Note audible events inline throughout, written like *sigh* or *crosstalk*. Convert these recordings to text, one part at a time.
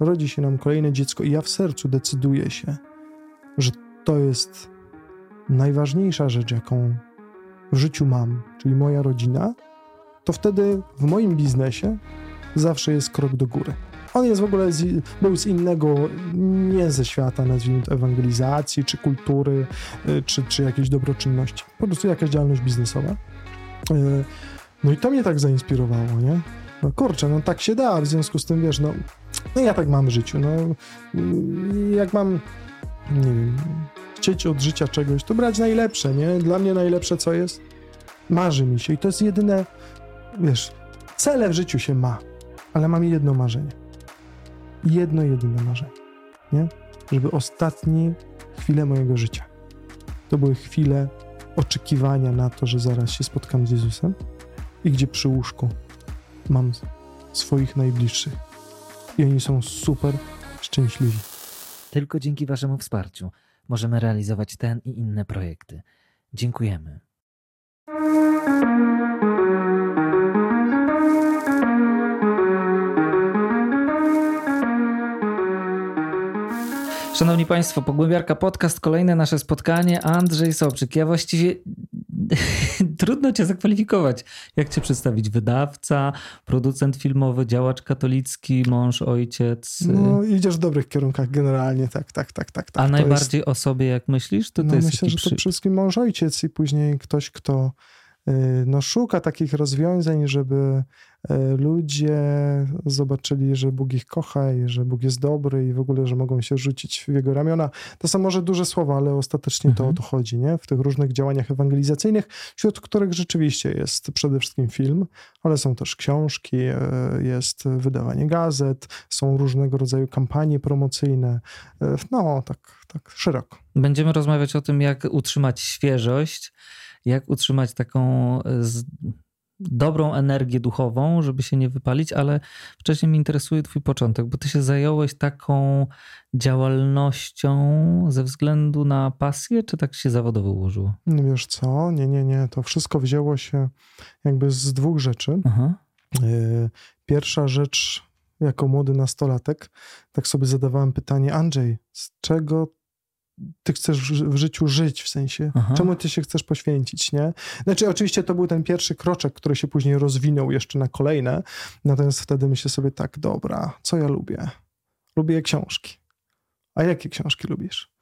rodzi się nam kolejne dziecko i ja w sercu decyduję się, że to jest najważniejsza rzecz, jaką w życiu mam, czyli moja rodzina, to wtedy w moim biznesie zawsze jest krok do góry. On jest w ogóle z, był z innego, nie ze świata, nazwijmy to ewangelizacji, czy kultury, y, czy, czy jakiejś dobroczynności. Po prostu jakaś działalność biznesowa. Y, no i to mnie tak zainspirowało, nie? No kurczę, no tak się da, w związku z tym, wiesz, no, no ja tak mam w życiu, no jak mam, nie wiem, chcieć od życia czegoś, to brać najlepsze, nie? Dla mnie najlepsze co jest? Marzy mi się i to jest jedyne, wiesz, cele w życiu się ma, ale mam jedno marzenie. Jedno, jedyne marzenie, nie? Żeby ostatnie chwile mojego życia to były chwile oczekiwania na to, że zaraz się spotkam z Jezusem i gdzie przy łóżku mam swoich najbliższych i oni są super szczęśliwi. Tylko dzięki Waszemu wsparciu możemy realizować ten i inne projekty. Dziękujemy. Szanowni Państwo, Pogłębiarka Podcast, kolejne nasze spotkanie. Andrzej Sobczyk. Ja właściwie *laughs* trudno Cię zakwalifikować. Jak Cię przedstawić? Wydawca, producent filmowy, działacz katolicki, mąż, ojciec? No, idziesz w dobrych kierunkach generalnie, tak, tak, tak, tak. tak. A to najbardziej jest... o sobie, jak myślisz? To, to no, myślę, że to przede wszystkim mąż, ojciec i później ktoś, kto Y, no, szuka takich rozwiązań, żeby ludzie zobaczyli, że Bóg ich kocha i że Bóg jest dobry i w ogóle, że mogą się rzucić w jego ramiona. To są może duże słowa, ale ostatecznie mhm. to o mhm. to chodzi, nie? W tych różnych działaniach ewangelizacyjnych, wśród których rzeczywiście jest przede wszystkim film, ale są też książki, y, jest wydawanie gazet, są różnego rodzaju kampanie promocyjne. No, tak, tak szeroko. Będziemy rozmawiać o tym, jak utrzymać świeżość jak utrzymać taką e, dobrą energię duchową, żeby się nie wypalić, ale wcześniej mnie interesuje Twój początek, bo Ty się zająłeś taką działalnością ze względu na pasję, czy tak się zawodowo ułożyło? No wiesz co, nie, nie, nie. To wszystko wzięło się jakby z dwóch rzeczy. Aha. E, pierwsza rzecz, jako młody nastolatek, tak sobie zadawałem pytanie, Andrzej, z czego ty chcesz w życiu żyć, w sensie, Aha. czemu ty się chcesz poświęcić, nie? Znaczy, oczywiście to był ten pierwszy kroczek, który się później rozwinął jeszcze na kolejne, natomiast wtedy myślę sobie tak, dobra, co ja lubię? Lubię książki. A jakie książki lubisz?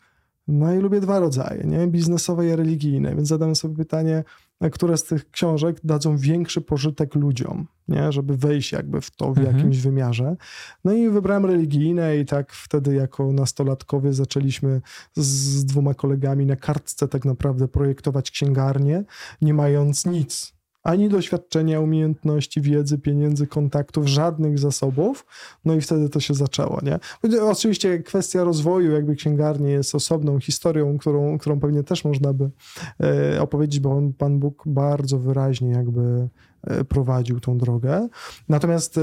No i lubię dwa rodzaje, nie? Biznesowe i religijne, więc zadam sobie pytanie, które z tych książek dadzą większy pożytek ludziom, nie? żeby wejść jakby w to w mhm. jakimś wymiarze. No i wybrałem religijne i tak wtedy jako nastolatkowie zaczęliśmy z dwoma kolegami na kartce tak naprawdę projektować księgarnię, nie mając nic ani doświadczenia, umiejętności, wiedzy, pieniędzy, kontaktów, żadnych zasobów. No i wtedy to się zaczęło, nie? Oczywiście kwestia rozwoju jakby księgarni jest osobną historią, którą, którą pewnie też można by e, opowiedzieć, bo Pan Bóg bardzo wyraźnie jakby e, prowadził tą drogę. Natomiast e,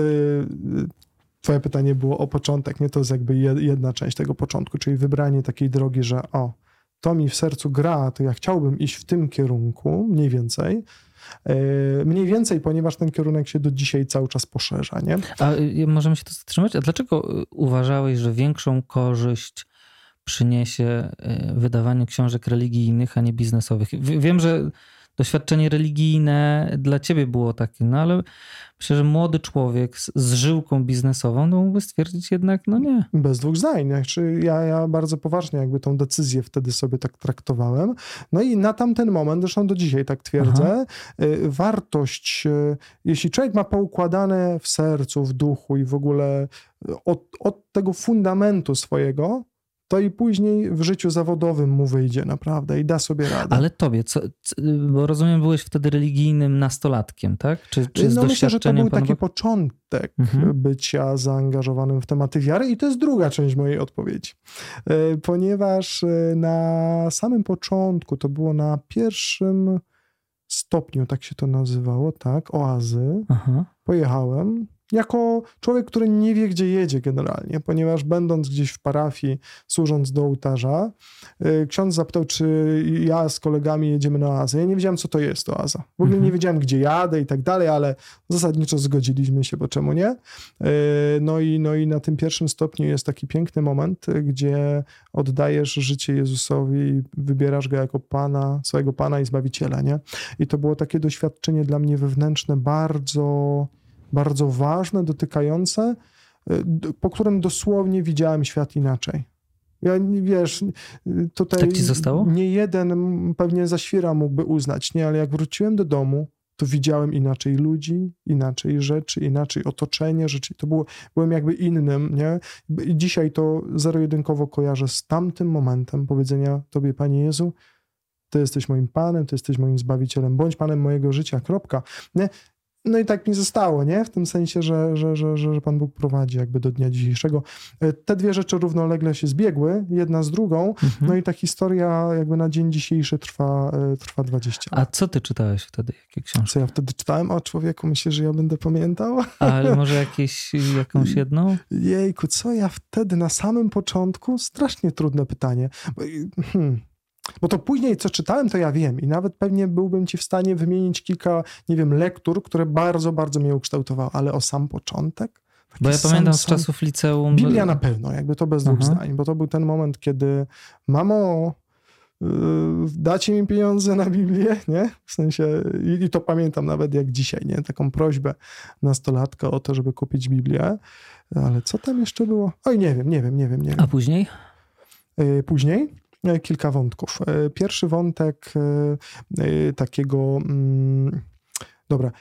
Twoje pytanie było o początek, nie? To jest jakby jedna część tego początku, czyli wybranie takiej drogi, że o, to mi w sercu gra, to ja chciałbym iść w tym kierunku, mniej więcej, mniej więcej, ponieważ ten kierunek się do dzisiaj cały czas poszerza. Nie? A y, możemy się tu zatrzymać? A dlaczego y, uważałeś, że większą korzyść przyniesie y, wydawanie książek religijnych, a nie biznesowych? Wiem, że doświadczenie religijne dla ciebie było takie, no ale myślę, że młody człowiek z, z żyłką biznesową no mógłby stwierdzić jednak, no nie. Bez dwóch zdań. Znaczy ja, ja bardzo poważnie jakby tą decyzję wtedy sobie tak traktowałem. No i na tamten moment, zresztą do dzisiaj tak twierdzę, Aha. Y, wartość, y, jeśli człowiek ma poukładane w sercu, w duchu i w ogóle y, od, od tego fundamentu swojego, to i później w życiu zawodowym mu wyjdzie naprawdę i da sobie radę. Ale tobie, co, bo rozumiem, byłeś wtedy religijnym nastolatkiem, tak? Czy, czy no myślę, że to był taki początek mhm. bycia zaangażowanym w tematy wiary i to jest druga część mojej odpowiedzi. E, ponieważ e, na samym początku, to było na pierwszym stopniu, tak się to nazywało, tak, oazy, Aha. pojechałem jako człowiek, który nie wie, gdzie jedzie generalnie, ponieważ będąc gdzieś w parafii, służąc do ołtarza, y, ksiądz zapytał, czy ja z kolegami jedziemy na oazę. Ja nie wiedziałem, co to jest oaza. W ogóle nie mhm. wiedziałem, gdzie jadę i tak dalej, ale zasadniczo zgodziliśmy się, bo czemu nie? Y, no i, no i na tym pierwszym stopniu jest taki piękny moment, gdzie oddajesz życie Jezusowi i wybierasz Go jako Pana, swojego Pana i Zbawiciela, nie? I to było takie doświadczenie dla mnie wewnętrzne bardzo bardzo ważne, dotykające, y, po którym dosłownie widziałem świat inaczej. Ja, wiesz, tutaj tak ci zostało? nie jeden pewnie zaświra mógłby uznać, nie, ale jak wróciłem do domu, to widziałem inaczej ludzi, inaczej rzeczy, inaczej otoczenie rzeczy. To było, byłem jakby innym, nie? I dzisiaj to zero-jedynkowo kojarzę z tamtym momentem powiedzenia Tobie, Panie Jezu, Ty jesteś moim Panem, Ty jesteś moim Zbawicielem, bądź Panem mojego życia, kropka. Nie? No i tak mi zostało, nie? W tym sensie, że, że, że, że Pan Bóg prowadzi jakby do dnia dzisiejszego. E, te dwie rzeczy równolegle się zbiegły, jedna z drugą, mhm. no i ta historia jakby na dzień dzisiejszy trwa, e, trwa 20 lat. A co ty czytałeś wtedy? Jakie książki? Co ja wtedy czytałem? O człowieku, myślę, że ja będę pamiętał. Ale może jakieś, jakąś jedną? Jejku, co ja wtedy na samym początku? Strasznie trudne pytanie. Hmm. Bo to później, co czytałem, to ja wiem i nawet pewnie byłbym ci w stanie wymienić kilka, nie wiem, lektur, które bardzo, bardzo mnie ukształtowały, ale o sam początek? Bo ja sam, pamiętam z sam... czasów liceum. Biblia na pewno, jakby to bez dwóch zdań, bo to był ten moment, kiedy mamo, yy, dacie mi pieniądze na Biblię, nie? W sensie, i, i, to pamiętam nawet jak dzisiaj, nie? Taką prośbę nastolatka o to, żeby kupić Biblię. Ale co tam jeszcze było? Oj, nie wiem, nie wiem, nie wiem, nie wiem. A później? Yy, później? E, kilka wątków. E, pierwszy wątek e, takiego, mm, dobra,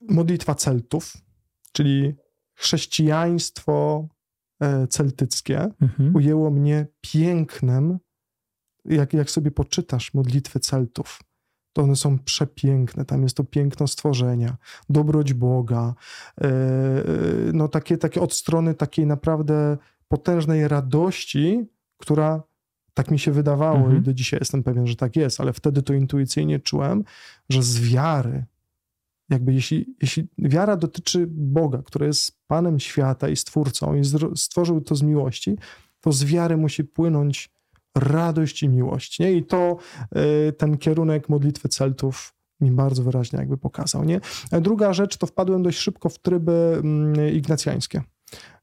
modlitwa Celtów, czyli chrześcijaństwo celtyckie mhm. ujęło mnie pięknem, jak, jak sobie poczytasz modlitwy Celtów, to one są przepiękne. Tam jest to piękno stworzenia, dobroć Boga, no takie, takie od strony takiej naprawdę potężnej radości, która tak mi się wydawało mhm. i do dzisiaj jestem pewien, że tak jest, ale wtedy to intuicyjnie czułem, że z wiary, jakby jeśli, jeśli wiara dotyczy Boga, który jest Panem świata i Stwórcą i stworzył to z miłości, to z wiary musi płynąć radość i miłość. Nie? I to y, ten kierunek modlitwy Celtów mi bardzo wyraźnie jakby pokazał. Nie? Druga rzecz, to wpadłem dość szybko w tryby mm, ignacjańskie.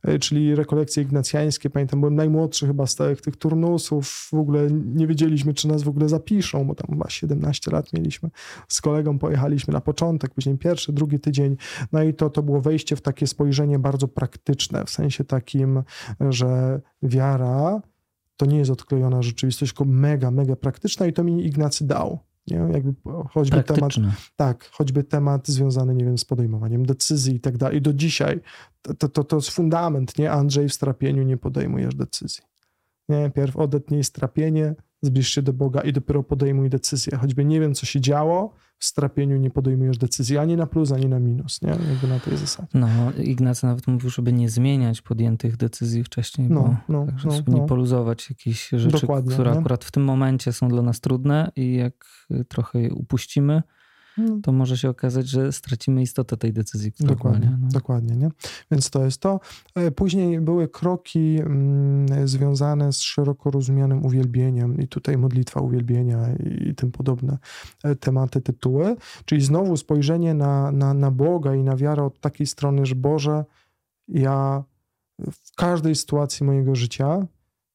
E, czyli rekolekcje ignacjańskie. Pamiętam, byłem najmłodszy chyba z tych, tych turnusów. W ogóle nie wiedzieliśmy, czy nas w ogóle zapiszą, bo tam chyba 17 lat mieliśmy. Z kolegą pojechaliśmy na początek, później pierwszy, drugi tydzień. No i to, to było wejście w takie spojrzenie bardzo praktyczne, w sensie takim, że wiara to nie jest odklejona rzeczywistość, tylko mega, mega praktyczna i to mi Ignacy dał. Nie? Jakby choćby temat, tak, choćby temat związany, nie wiem, z podejmowaniem decyzji i tak dalej. I do dzisiaj to, to, to jest fundament, nie? Andrzej, w strapieniu nie podejmujesz decyzji. Nie? Pierw odetnij strapienie, zbliż się do Boga i dopiero podejmuj decyzję. Choćby nie wiem, co się działo, w strapieniu nie podejmujesz decyzji ani na plus, ani na minus, nie? Jakby na tej zasadzie. No, Ignacy nawet mówił, żeby nie zmieniać podjętych decyzji wcześniej, no, bo no, tak, no, żeby no. nie poluzować jakichś rzeczy, Dokładnie, które nie? akurat w tym momencie są dla nas trudne i jak trochę je upuścimy, Hmm. to może się okazać, że stracimy istotę tej decyzji. Dokładnie, no. dokładnie. Nie? Więc to jest to. E, później były kroki mm, związane z szeroko rozumianym uwielbieniem i tutaj modlitwa uwielbienia i tym podobne e, tematy, tytuły. Czyli znowu spojrzenie na, na, na Boga i na wiarę od takiej strony, że Boże, ja w każdej sytuacji mojego życia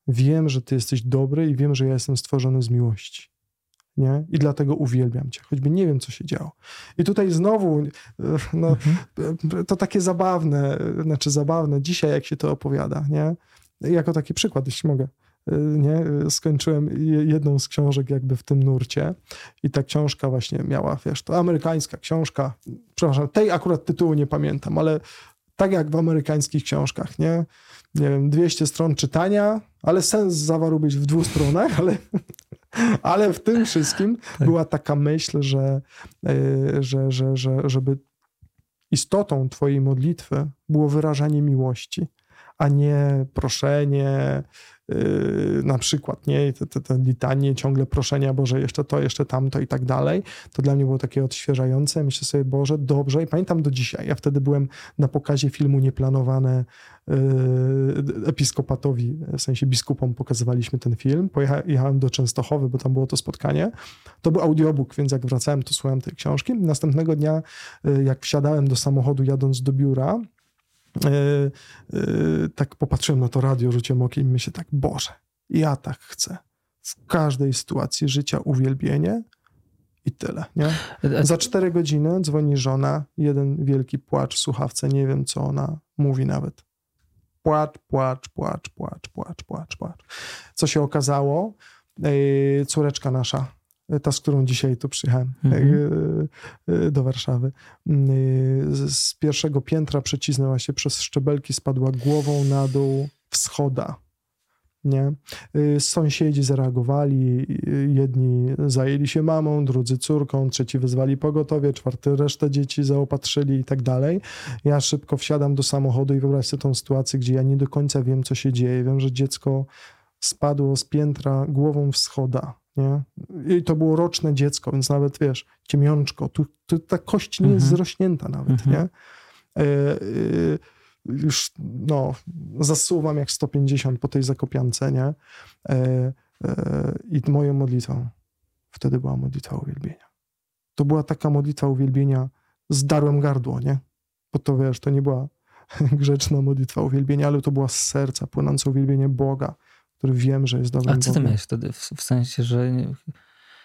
wiem, że Ty jesteś dobry i wiem, że ja jestem stworzony z miłości nie? I dlatego uwielbiam cię, choćby nie wiem, co się działo. I tutaj znowu, no, mhm. to takie zabawne, znaczy zabawne dzisiaj, jak się to opowiada, nie? Jako taki przykład, jeśli mogę. Nie? Skończyłem jedną z książek jakby w tym nurcie i ta książka właśnie miała, wiesz, to amerykańska książka, przepraszam, tej akurat tytułu nie pamiętam, ale tak jak w amerykańskich książkach, nie? Nie wiem, 200 stron czytania, ale sens zawarłbyś w dwóch stronach, ale ale w tym wszystkim tak. była taka myśl, że, e, że, że, że, żeby istotą Twojej modlitwy było wyrażanie miłości, a nie proszenie, yy, na przykład, nie, te, te, te litanie, ciągle proszenia, Boże, jeszcze to, jeszcze tamto i tak dalej, to dla mnie było takie odświeżające. Myślę sobie, Boże, dobrze i pamiętam do dzisiaj, ja wtedy byłem na pokazie filmu Nieplanowane yy, episkopatowi, w sensie biskupom pokazywaliśmy ten film, pojechałem do Częstochowy, bo tam było to spotkanie, to był audiobook, więc jak wracałem, to słuchałem tej książki. Następnego dnia, yy, jak wsiadałem do samochodu jadąc do biura, tak popatrzyłem na to radio, rzuciłem okiem i myślę tak, Boże, ja tak chcę. W każdej sytuacji życia uwielbienie i tyle, nie? Za cztery godziny dzwoni żona, jeden wielki płacz w słuchawce, nie wiem, co ona mówi nawet. Płacz, płacz, płacz, płacz, płacz, płacz, płacz. Co się okazało? Córeczka nasza ta, z którą dzisiaj tu przyjechałem mhm. E, e, do Warszawy. Z pierwszego piętra przecisnęła się przez szczebelki, spadła głową na dół wschoda. Nie? Sąsiedzi zareagowali, jedni zajęli się mamą, drudzy córką, trzeci wezwali pogotowie, czwarty resztę dzieci zaopatrzyli i tak dalej. Ja szybko wsiadam do samochodu i wyobraź sobie tą sytuację, gdzie ja nie do końca wiem, co się dzieje. Wiem, że dziecko spadło z piętra głową wschoda nie? I to było roczne dziecko, więc nawet wiesz, ciemiączko, tu, tu ta kość nie jest mhm. zrośnięta nawet, mhm. nie? E, e, już no, zasuwam jak 150 po tej zakopiance, nie? E, I moją modlitwą wtedy była modlitwa uwielbienia. To była taka modlitwa uwielbienia, zdarłem gardło, nie? Bo to wiesz, to nie była *laughs* grzeczna modlitwa uwielbienia, ale to była z serca płynące uwielbienie Boga, który wiem, że jest dobrym A co ty miałeś wtedy? W, w sensie, że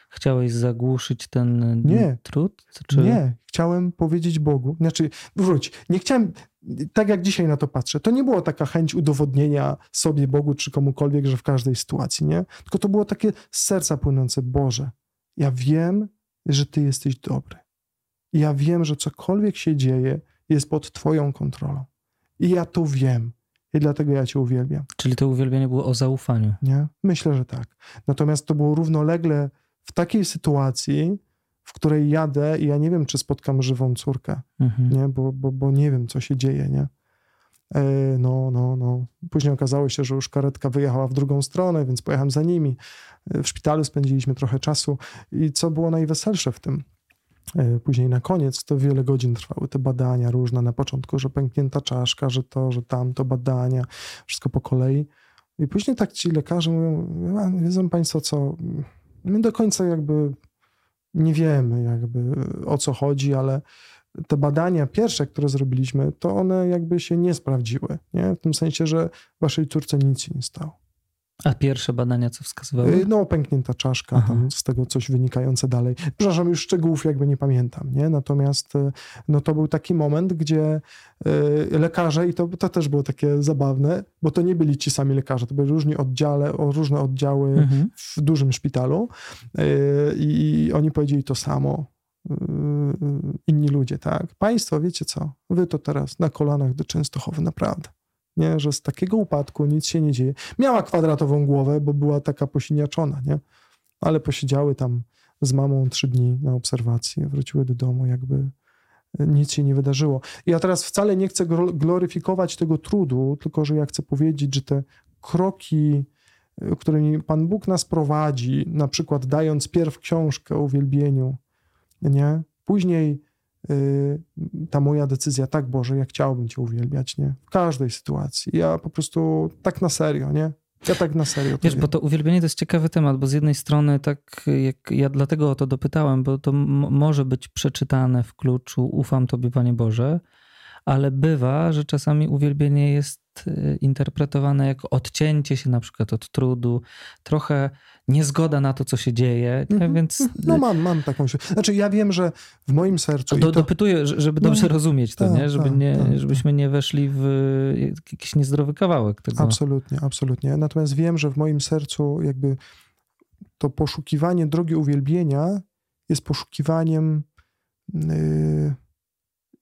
chciałeś zagłuszyć ten nie, trud? Czy... Nie, chciałem powiedzieć Bogu. Znaczy, wróć, nie chciałem, tak jak dzisiaj na to patrzę, to nie było taka chęć udowodnienia sobie Bogu czy komukolwiek, że w każdej sytuacji, nie? Tylko to było takie z serca płynące, Boże, ja wiem, że Ty jesteś dobry. Ja wiem, że cokolwiek się dzieje, jest pod Twoją kontrolą. I ja to wiem. I dlatego ja Cię uwielbiam. Czyli to uwielbienie było o zaufaniu. Nie? Myślę, że tak. Natomiast to było równolegle w takiej sytuacji, w której jadę i ja nie wiem, czy spotkam żywą córkę, mhm. nie? Bo, bo, bo nie wiem, co się dzieje, nie? E, no, no, no. Później okazało się, że już karetka wyjechała w drugą stronę, więc pojechałem za nimi. E, w szpitalu spędziliśmy trochę czasu i co było najweselsze w tym, później na koniec to wiele godzin trwały te badania różne. Na początku, że pęknięta czaszka, że to, że tamto badania, wszystko po kolei. I później tak ci lekarze mówią, wiedzą Państwo co, my do końca jakby nie wiemy jakby o co chodzi, ale te badania pierwsze, które zrobiliśmy, to one jakby się nie sprawdziły. Nie? W tym sensie, że waszej córce nic się nie stało. A pierwsze badania co wskazywały? Y, no, pęknięta czaszka, tam z tego coś wynikające dalej. Przepraszam, już szczegółów jakby nie pamiętam, nie? Natomiast y, no, to był taki moment, gdzie y, lekarze, i to, to też było takie zabawne, bo to nie byli ci sami lekarze, to były różni oddziale, różne oddziały mhm. w dużym szpitalu i oni powiedzieli to samo, inni ludzie, tak? Państwo, wiecie co, wy to teraz na kolanach do Częstochowy, naprawdę nie? że z takiego upadku nic się nie dzieje. Miała kwadratową głowę, bo była taka posiniaczona, nie? ale posiedziały tam z mamą trzy dni na obserwacji, wróciły do domu, jakby nic się nie wydarzyło. Ja teraz wcale nie chcę gloryfikować tego trudu, tylko że ja chcę powiedzieć, że te kroki, którymi Pan Bóg nas prowadzi, na przykład dając pierw książkę o uwielbieniu, nie? Później ta moja decyzja, tak Boże, ja chciałbym Cię uwielbiać, nie? W każdej sytuacji. Ja po prostu tak na serio, nie? Ja tak na serio. Wiesz, bo to uwielbienie to jest ciekawy temat, bo z jednej strony tak, jak ja dlatego o to dopytałem, bo to może być przeczytane w kluczu ufam Tobie, Panie Boże, ale bywa, że czasami uwielbienie jest y, interpretowane jako odcięcie się na przykład od trudu, trochę niezgoda na to, co się dzieje, -hmm. więc... No mam, mam taką... Znaczy ja wiem, że w moim sercu... Do, to... Dopytuję, żeby dobrze no, rozumieć to, ta, nie? Żeby ta, nie, ta, żebyśmy nie weszli w jakiś niezdrowy kawałek tego. Absolutnie, absolutnie. Natomiast wiem, że w moim sercu jakby to poszukiwanie drogi uwielbienia jest poszukiwaniem yy,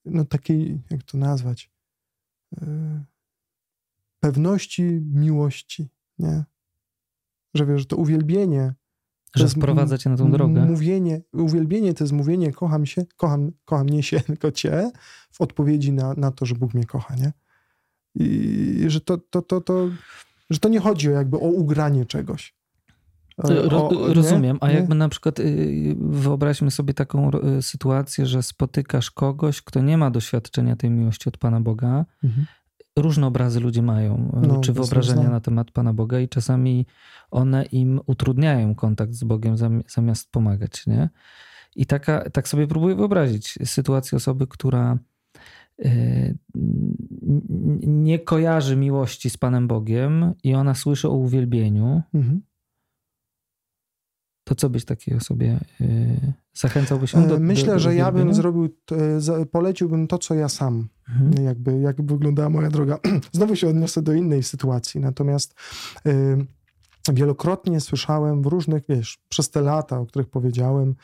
no takiej, jak to nazwać, yy, pewności miłości, nie? że wiesz, to uwielbienie. Że sprowadza cię na tą drogę. Mówienie, uwielbienie to jest mówienie kocham się, kocham, kocham nie się, tylko cię w odpowiedzi na, na to, że Bóg mnie kocha, nie? I że to, to, to, to, że to nie chodzi jakby o ugranie czegoś. Ro, o, rozumiem, nie? a jakby na przykład y, wyobraźmy sobie taką y, sytuację, że spotykasz kogoś, kto nie ma doświadczenia tej miłości od Pana Boga. Mhm. Różne obrazy ludzie mają, y, no, czy wyobrażenia na temat Pana Boga, i czasami one im utrudniają kontakt z Bogiem zamiast pomagać. Nie? I taka, tak sobie próbuję wyobrazić sytuację osoby, która nie kojarzy miłości z Panem Bogiem i ona słyszy o uwielbieniu. Mhm to co byś takiej osobie y, zachęcałbyś ją do Myślę, do, do że ja bym zrobił, poleciłbym to, co ja sam. Mhm. Jakby, jak wyglądała moja droga. *clears throat* Znowu się odniosę do innej sytuacji, natomiast y, wielokrotnie słyszałem w różnych, wiesz, przez te lata, o których powiedziałem,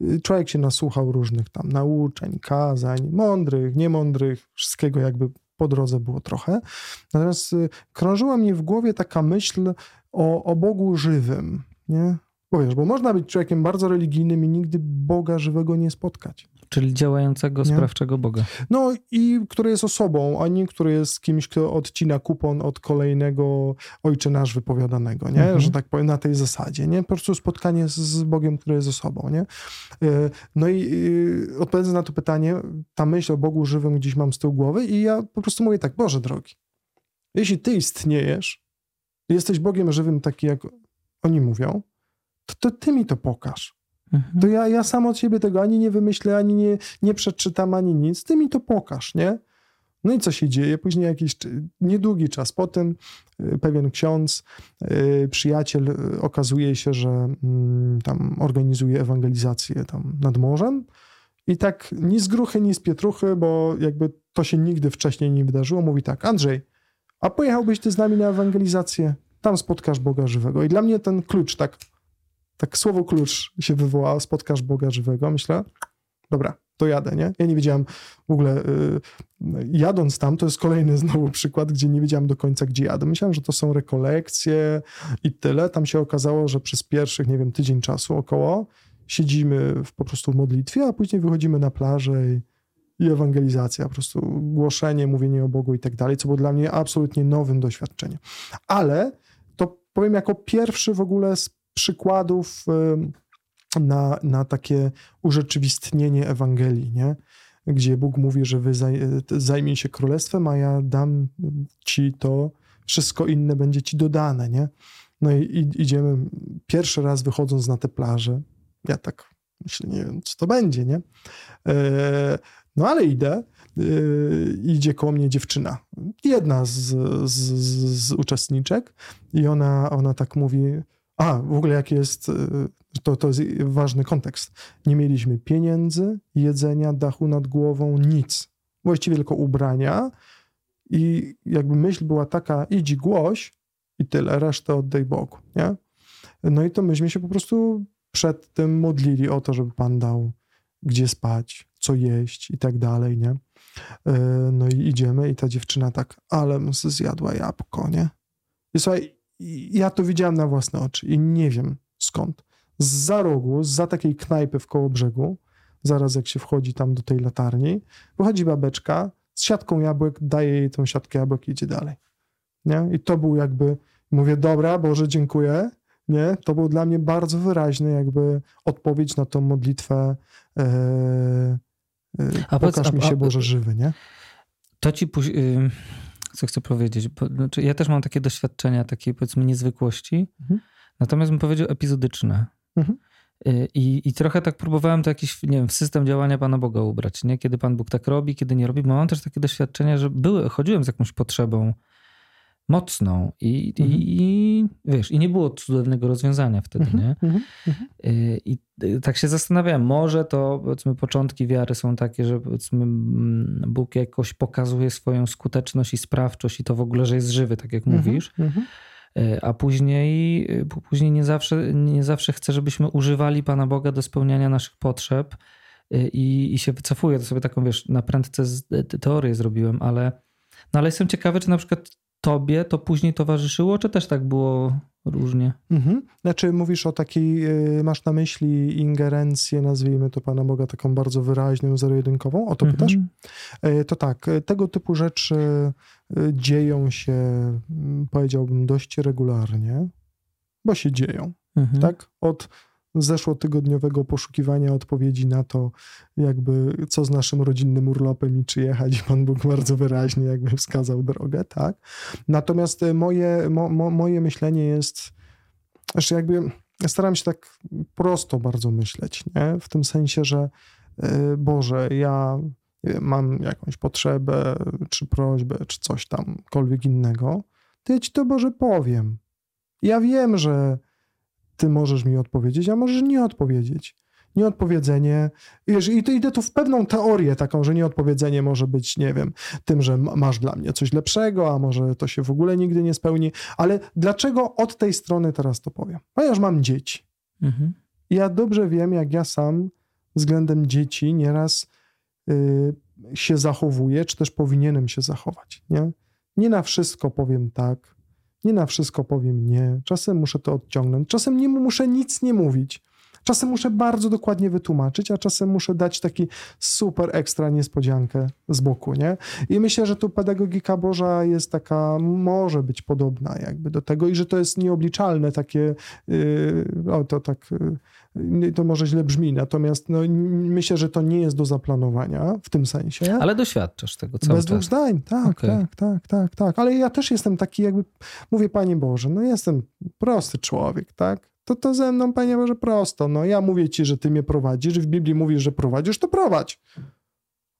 y, człowiek się nasłuchał różnych tam nauczeń, kazań, mądrych, niemądrych, wszystkiego jakby po drodze było trochę. Natomiast krążyła mi w głowie taka myśl o, o Bogu żywym, nie? Bo wiesz, bo można być człowiekiem bardzo religijnym i nigdy Boga żywego nie spotkać. Czyli działającego, nie? sprawczego Boga. No i który jest osobą, a nie który jest kimś, kto odcina kupon od kolejnego Ojcze Nasz wypowiadanego, nie? Mhm. Że tak powiem, na tej zasadzie, nie? Po prostu spotkanie z Bogiem, który jest osobą, nie? E, no i odpowiadając na to pytanie, ta myśl o Bogu żywym gdzieś mam z tyłu głowy i ja po prostu mówię tak, Boże drogi, jeśli Ty istniejesz, jesteś Bogiem żywym taki, jak oni mówią, to, to ty mi to pokaż. Mhm. To ja, ja sam od siebie tego ani nie wymyślę, ani nie, nie przeczytam, ani nic. Ty mi to pokaż, nie? No i co się dzieje? Później jakiś niedługi czas po tym y, pewien ksiądz, y, przyjaciel, y, okazuje się, że mm, tam organizuje ewangelizację tam nad morzem i tak ni z gruchy, ni z pietruchy, bo jakby to się nigdy wcześniej nie wydarzyło, mówi tak, Andrzej, a pojechałbyś ty z nami na ewangelizację? Tam spotkasz Boga żywego. I dla mnie ten klucz tak tak słowo klucz się wywołało, spotkasz Boga żywego, myślę, dobra, to jadę, nie? Ja nie wiedziałem w ogóle, yy, jadąc tam, to jest kolejny *laughs* znowu przykład, gdzie nie wiedziałem do końca, gdzie jadę. Myślałem, że to są rekolekcje i tyle. Tam się okazało, że przez pierwszych, nie wiem, tydzień czasu około siedzimy w, po prostu w modlitwie, a później wychodzimy na plażę i, i ewangelizacja, po prostu głoszenie, mówienie o Bogu i tak dalej, co było dla mnie absolutnie nowym doświadczeniem. Ale to powiem jako pierwszy w ogóle z przykładów na, na takie urzeczywistnienie Ewangelii, nie? gdzie Bóg mówi, że wy zaj, zajmij się królestwem, a ja dam ci to, wszystko inne będzie ci dodane, nie? No i, i idziemy, pierwszy raz wychodząc na tę plażę, ja tak myślę, nie wiem, co to będzie, nie? E, no ale idę, e, idzie koło mnie dziewczyna, jedna z, z, z uczestniczek i ona, ona tak mówi, a, w ogóle jaki jest, y, to, to jest ważny kontekst. Nie mieliśmy pieniędzy, jedzenia, dachu nad głową, nic. Właściwie tylko ubrania i jakby myśl była taka, idź głoś i tyle, resztę oddaj Bogu, nie? No i to myśmy się po prostu przed tym modlili o to, żeby Pan dał gdzie spać, co jeść i tak dalej, nie? Y, no i idziemy i ta dziewczyna tak, ale zjadła jabłko, nie? I słuchaj, ja to widziałem na własne oczy i nie wiem skąd. Za rogu, za takiej knajpy w koło brzegu, zaraz jak się wchodzi tam do tej latarni, wychodzi babeczka z siatką jabłek, daje jej tą siatkę jabłek i idzie dalej. Nie? I to był jakby, mówię, dobra, Boże, dziękuję. Nie? To był dla mnie bardzo wyraźny jakby odpowiedź na tą modlitwę e, e, a pokaż mi się a, Boże żywy, nie? To ci później co chcę powiedzieć. Bo, znaczy ja też mam takie doświadczenia, takiej powiedzmy niezwykłości, mhm. natomiast bym powiedział epizodyczne. Mhm. Y, I, I trochę tak próbowałem to jakiś, nie wiem, w system działania Pana Boga ubrać, nie? Kiedy Pan Bóg tak robi, kiedy nie robi. Bo mam też takie doświadczenia, że były, chodziłem z jakąś potrzebą mocną i, mhm. i, wiesz, i nie było cudownego rozwiązania wtedy, mhm. nie? Mhm. mhm. Y, I y, tak się zastanawiałem, może to powiedzmy początki wiary są takie, że powiedzmy Bóg jakoś pokazuje swoją skuteczność i sprawczość i to w ogóle, że jest żywy, tak jak mhm. mówisz. Mhm. Y, a później, później nie, zawsze, nie zawsze chce, żebyśmy używali Pana Boga do spełniania naszych potrzeb i, i się wycofuję. To sobie taką, wiesz, na prędce teorię zrobiłem, ale, no ale jestem ciekawy, czy na przykład tobie to później towarzyszyło, czy też tak było różnie? Mhm. Znaczy mówisz o takiej, y, masz na myśli ingerencję, nazwijmy to Pana Boga, taką bardzo wyraźną, zero-jedynkową? O to mhm. pytasz? Y, to tak, y, tego typu rzeczy dzieją się, mm, powiedziałbym, dość regularnie, bo się dzieją. Mhm. Tak? Od zeszłotygodniowego poszukiwania odpowiedzi na to, jakby co z naszym rodzinnym urlopem i czy jechać. Pan Bóg bardzo wyraźnie jakby wskazał drogę, tak? Natomiast moje, mo, mo, moje myślenie jest, że znaczy jakby staram się tak prosto bardzo myśleć, nie? W tym sensie, że e, Boże, ja mam jakąś potrzebę, czy prośbę, czy coś tamkolwiek innego, to ja ci to Boże powiem. Ja wiem, że ty możesz mi odpowiedzieć, a możesz nie odpowiedzieć. Nieodpowiedzenie, i to idę tu w pewną teorię taką, że nieodpowiedzenie może być, nie wiem, tym, że masz dla mnie coś lepszego, a może to się w ogóle nigdy nie spełni. Ale dlaczego od tej strony teraz to powiem? Ponieważ mam dzieci. Mhm. Ja dobrze wiem, jak ja sam względem dzieci nieraz y, się zachowuję, czy też powinienem się zachować. Nie? nie na wszystko powiem tak, nie na wszystko powiem nie. Czasem muszę to odciągnąć. Czasem nie muszę nic nie mówić. Czasem muszę bardzo dokładnie wytłumaczyć, a czasem muszę dać taki super ekstra niespodziankę z boku, nie? I myślę, że tu pedagogika Boża jest taka, może być podobna jakby do tego i że to jest nieobliczalne takie, yy, o to tak, yy, to może źle brzmi, natomiast no, myślę, że to nie jest do zaplanowania w tym sensie. Ale doświadczasz tego cały Bez czas. dwóch zdań, tak, okay. tak, tak, tak, tak. Ale ja też jestem taki jakby, mówię Panie Boże, no jestem prosty człowiek, tak? to to ze mną, Panie Boże, prosto. No ja mówię Ci, że Ty mnie prowadzisz, w Biblii mówisz, że prowadzisz, to prowadź.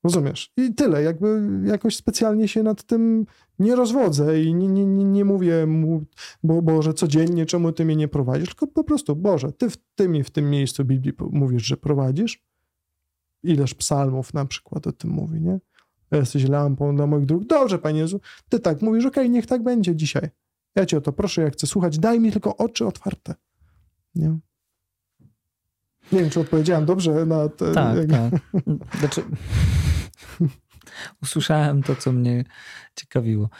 Rozumiesz? I tyle. Jakby jakoś specjalnie się nad tym nie rozwodzę i nie, nie, nie, mówię mu, bo Boże, codziennie czemu Ty mnie nie prowadzisz, tylko po prostu, Boże, Ty w tym i w tym miejscu Biblii mówisz, że prowadzisz. Ileż psalmów na przykład o tym mówi, nie? Jesteś lampą dla moich dróg. Dobrze, Panie Jezu, Ty tak mówisz, okej, okay, niech tak będzie dzisiaj. Ja Cię o to proszę, jak chcę słuchać, daj mi tylko oczy otwarte. Nie? Nie wiem, czy odpowiedziałem dobrze na te... Tak, jak... tak. Znaczy, usłyszałem to, co mnie ciekawiło.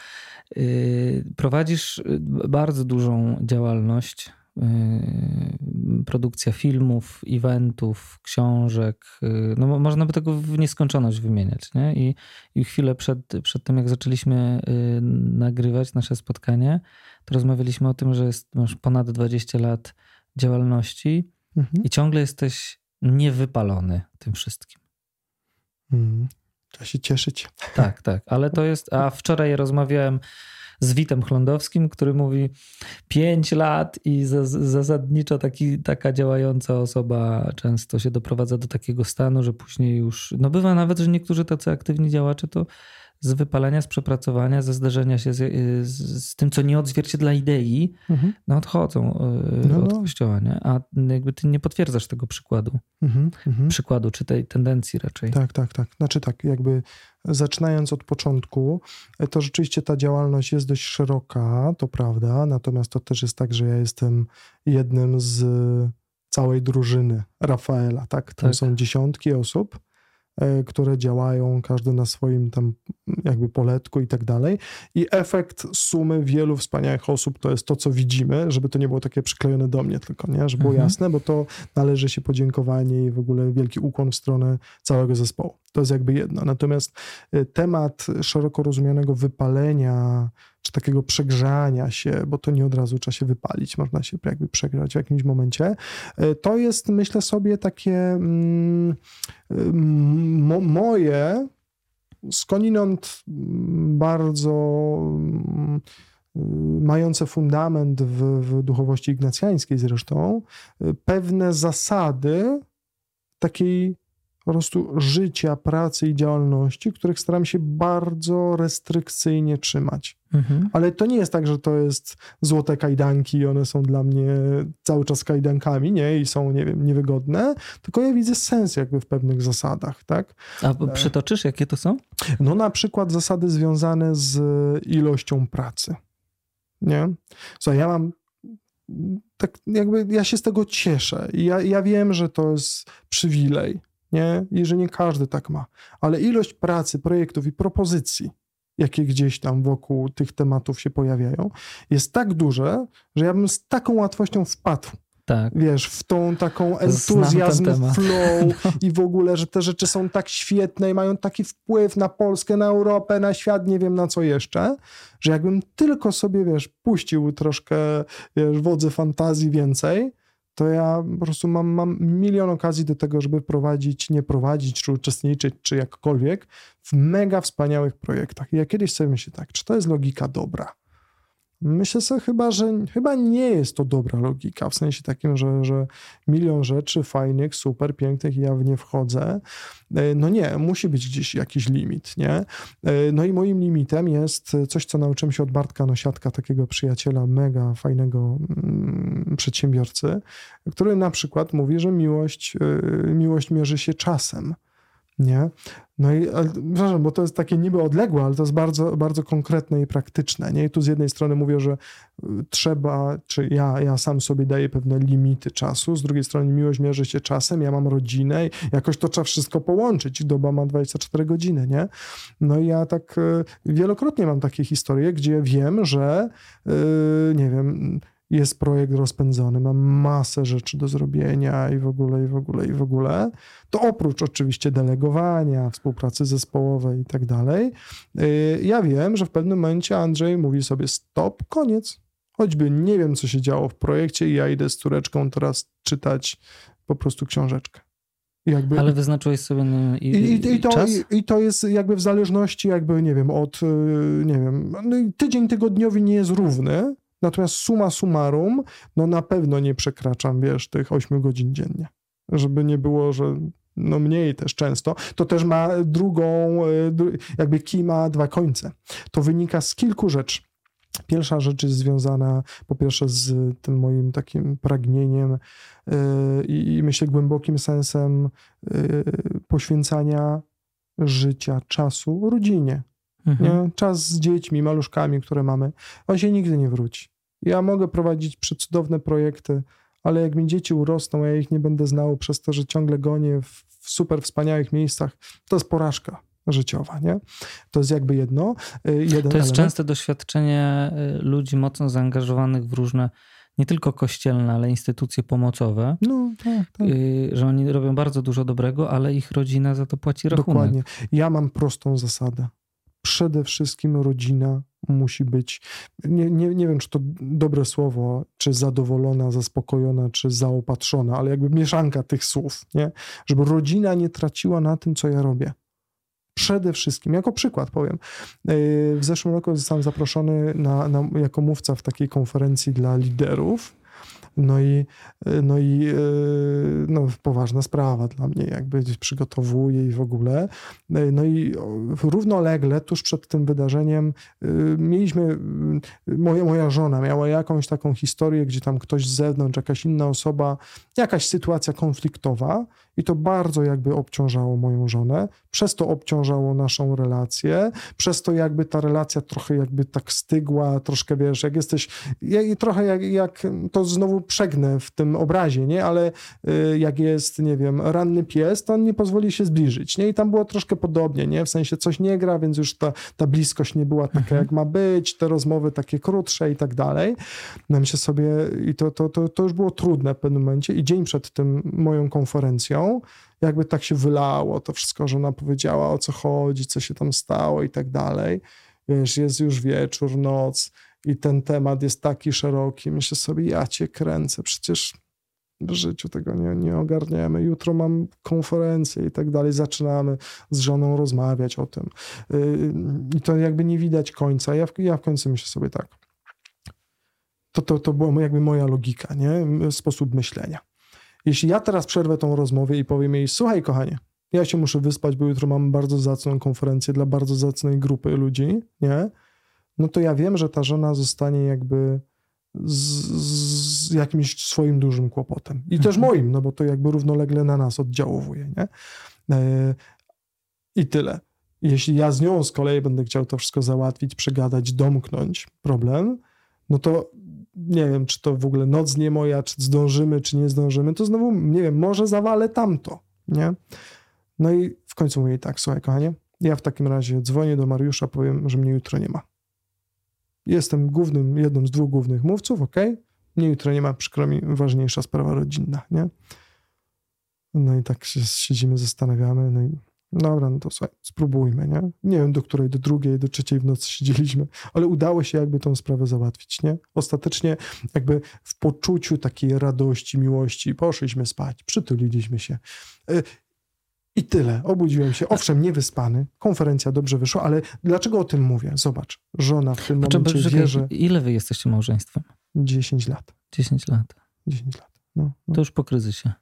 Y, prowadzisz bardzo dużą działalność. Y, produkcja filmów, eventów, książek. Y, no, można by tego w nieskończoność wymieniać. Nie? I, I chwilę przed, przed tym, jak zaczęliśmy nagrywać nasze spotkanie, to rozmawialiśmy o tym, że jest, masz ponad 20 lat działalności mhm. i ciągle jesteś niewypalony tym wszystkim. Mhm. Trzeba się cieszyć. Tak, tak, ale to jest. A wczoraj rozmawiałem z Witem Chlądowskim, który mówi 5 lat i zasadniczo taki, taka działająca osoba często się doprowadza do takiego stanu, że później już. No bywa nawet, że niektórzy tacy aktywni działacze to z wypalenia, z przepracowania, ze zderzenia się z, z, z tym, co nie odzwierciedla idei, mhm. no odchodzą e, no, od no. kościoła, nie? A jakby ty nie potwierdzasz tego przykładu. Mhm, mhm. Przykładu, czy tej tendencji raczej. Tak, tak, tak. Znaczy tak, jakby zaczynając od początku, to rzeczywiście ta działalność jest dość szeroka, to prawda, natomiast to też jest tak, że ja jestem jednym z całej drużyny Rafaela, tak? Tam tak. są dziesiątki osób które działają, każdy na swoim tam jakby poletku i tak dalej. I efekt sumy wielu wspaniałych osób to jest to, co widzimy, żeby to nie było takie przyklejone do mnie tylko, nie? Żeby było mhm. jasne, bo to należy się podziękowanie i w ogóle wielki ukłon w stronę całego zespołu. To jest jakby jedno. Natomiast e, temat szeroko rozumianego wypalenia, czy takiego przegrzania się, bo to nie od razu trzeba się wypalić, można się jakby przegrzać w jakimś momencie. E, to jest, myślę sobie, takie mm, mo, moje skądinąd bardzo mm, mające fundament w, w duchowości ignacjańskiej zresztą, e, pewne zasady takiej po prostu życia, pracy i działalności, których staram się bardzo restrykcyjnie trzymać. Mhm. Ale to nie jest tak, że to jest złote kajdanki i one są dla mnie cały czas kajdankami, nie? I są, nie wiem, niewygodne, tylko ja widzę sens jakby w pewnych zasadach, tak? A przytoczysz, jakie to są? No na przykład zasady związane z ilością pracy, nie? Co ja mam tak jakby ja się z tego cieszę. Ja, ja wiem, że to jest przywilej, nie? I że nie każdy tak ma. Ale ilość pracy, projektów i propozycji, jakie gdzieś tam wokół tych tematów się pojawiają, jest tak duże, że ja bym z taką łatwością wpadł tak. Wiesz, w tą taką entuzjazm, flow no. *laughs* i w ogóle, że te rzeczy są tak świetne i mają taki wpływ na Polskę, na Europę, na świat, nie wiem na co jeszcze, że jakbym tylko sobie, wiesz, puścił troszkę, wiesz, wodzy fantazji więcej, to ja po prostu mam, mam milion okazji do tego, żeby prowadzić, nie prowadzić, czy uczestniczyć, czy jakkolwiek w mega wspaniałych projektach. I ja kiedyś sobie myślę tak, czy to jest logika dobra? Myślę sobie chyba, że chyba nie jest to dobra logika, w sensie takim, że, że milion rzeczy fajnych, super, pięknych ja w nie wchodzę. E, no nie, musi być gdzieś jakiś limit, nie? E, no i moim limitem jest coś, co nauczyłem się od Bartka Nosiatka, takiego przyjaciela, mega fajnego mm, przedsiębiorcy, który na przykład mówi, że miłość, e, miłość mierzy się czasem nie? No i przepraszam, bo to jest takie niby odległe, ale to jest bardzo, bardzo konkretne i praktyczne, nie? I tu z jednej strony mówię, że y, trzeba, czy ja, ja sam sobie daję pewne limity czasu, z drugiej strony miłość mierzy się czasem, ja mam rodzinę jakoś to trzeba wszystko połączyć, doba ma 24 godziny, nie? No i ja tak y, wielokrotnie mam takie historie, gdzie wiem, że yy, nie wiem jest projekt rozpędzony, mam masę rzeczy do zrobienia i w ogóle, i w ogóle, i w ogóle, to oprócz oczywiście delegowania, współpracy zespołowej i tak dalej, y, ja wiem, że w pewnym momencie Andrzej mówi sobie stop, koniec. Choćby nie wiem, co się działo w projekcie i ja idę z córeczką teraz czytać po prostu książeczkę. Jakby, Ale wyznaczyłeś sobie i, i, i, to, czas? I, to jest jakby w zależności jakby, nie wiem, od, y, nie wiem, no tydzień tygodniowy nie jest równy, Natomiast suma summarum, no na pewno nie przekraczam, wiesz, tych 8 godzin dziennie. Żeby nie było, że no mniej też często, to też ma drugą, e, jakby kij ma dwa końce. To wynika z kilku rzeczy. Pierwsza rzecz jest związana po pierwsze z tym moim takim pragnieniem yy, i myślę głębokim sensem yy, poświęcania życia, czasu rodzinie, Mhm. Czas z dziećmi, maluszkami, które mamy, on się nigdy nie wróci. Ja mogę prowadzić przecudowne projekty, ale jak mi dzieci urosną, ja ich nie będę znał przez to, że ciągle gonię w, super wspaniałych miejscach, to jest porażka życiowa, nie? To jest jakby jedno. Y, jeden to jest element. częste doświadczenie y, ludzi mocno zaangażowanych w różne nie tylko kościelne, ale instytucje pomocowe, no, tak, tak. Y, że oni robią bardzo dużo dobrego, ale ich rodzina za to płaci rachunek. Dokładnie. Ja mam prostą zasadę przede wszystkim rodzina musi być, nie, nie, nie wiem czy to dobre słowo, czy zadowolona, zaspokojona, czy zaopatrzona, ale jakby mieszanka tych słów, nie? Żeby rodzina nie traciła na tym, co ja robię. Przede wszystkim, jako przykład powiem, yy, w zeszłym roku zostałem zaproszony na, na, jako mówca w takiej konferencji dla liderów no i, no i e, no, poważna sprawa dla mnie, jakby przygotowuję i w ogóle. No i równolegle, tuż przed tym wydarzeniem, mieliśmy, moja, moja żona miała jakąś taką historię, gdzie tam ktoś z zewnątrz, jakaś inna osoba, jakaś sytuacja konfliktowa i to bardzo jakby obciążało moją żonę, przez to obciążało naszą relację, przez to jakby ta relacja trochę jakby tak stygła, troszkę wiesz, jak jesteś, jak, trochę jak, jak to znowu przegnę w tym obrazie, nie, ale y, jak jest, nie wiem, ranny pies, to on nie pozwoli się zbliżyć, nie, i tam było troszkę podobnie, nie, w sensie coś nie gra, więc już ta, ta bliskość nie była taka, mhm. jak ma być, te rozmowy takie krótsze i tak dalej. No myślę sobie, i to, to, to, to już było trudne w pewnym momencie i dzień przed tym moją konferencją, jakby tak się wylało to wszystko, że ona powiedziała o co chodzi, co się tam stało i tak dalej. Wiesz, jest już wieczór, noc i ten temat jest taki szeroki. Myślę sobie, ja cię kręcę, przecież w życiu tego nie, nie ogarniemy. Jutro mam konferencję i tak dalej. Zaczynamy z żoną rozmawiać o tym. Yy, I to jakby nie widać końca. Ja w, ja w końcu myślę sobie tak. To, to, to była jakby moja logika, nie? Sposób myślenia. Jeśli ja teraz przerwę tą rozmowę i powiem jej, słuchaj kochanie, ja się muszę wyspać, bo jutro mam bardzo zacną konferencję dla bardzo zacnej grupy ludzi, nie? No to ja wiem, że ta żona zostanie jakby z, z jakimś swoim dużym kłopotem. I też mhm. moim, no bo to jakby równolegle na nas oddziałuje, nie? E, I tyle. Jeśli ja z nią z kolei będę chciał to wszystko załatwić, przegadać, domknąć problem, no to nie wiem, czy to w ogóle noc nie moja, czy zdążymy, czy nie zdążymy, to znowu, nie wiem, może zawalę tamto, nie? No i w końcu mówię tak, słuchaj, kochanie, Ja w takim razie dzwonię do Mariusza, powiem, że mnie jutro nie ma. Jestem głównym, jednym z dwóch głównych mówców, ok? Mnie jutro nie ma, przykro mi, ważniejsza sprawa rodzinna, nie? No i tak się siedzimy, zastanawiamy, no i dobra, no to słuchaj, spróbujmy, nie? Nie wiem, do której, do drugiej, do trzeciej w nocy *laughs* siedzieliśmy, ale udało się jakby tą sprawę załatwić, nie? Ostatecznie jakby w poczuciu takiej radości, miłości poszliśmy spać, przytuliliśmy się. Y, I tyle. Obudziłem się. Owszem, niewyspany. Konferencja dobrze wyszła, ale dlaczego o tym mówię? Zobacz, żona w tym momencie Poczekaj, wie, że... Ile wy jesteście małżeństwem? 10 lat. 10 lat. 10 lat. No, no. To już po kryzysie.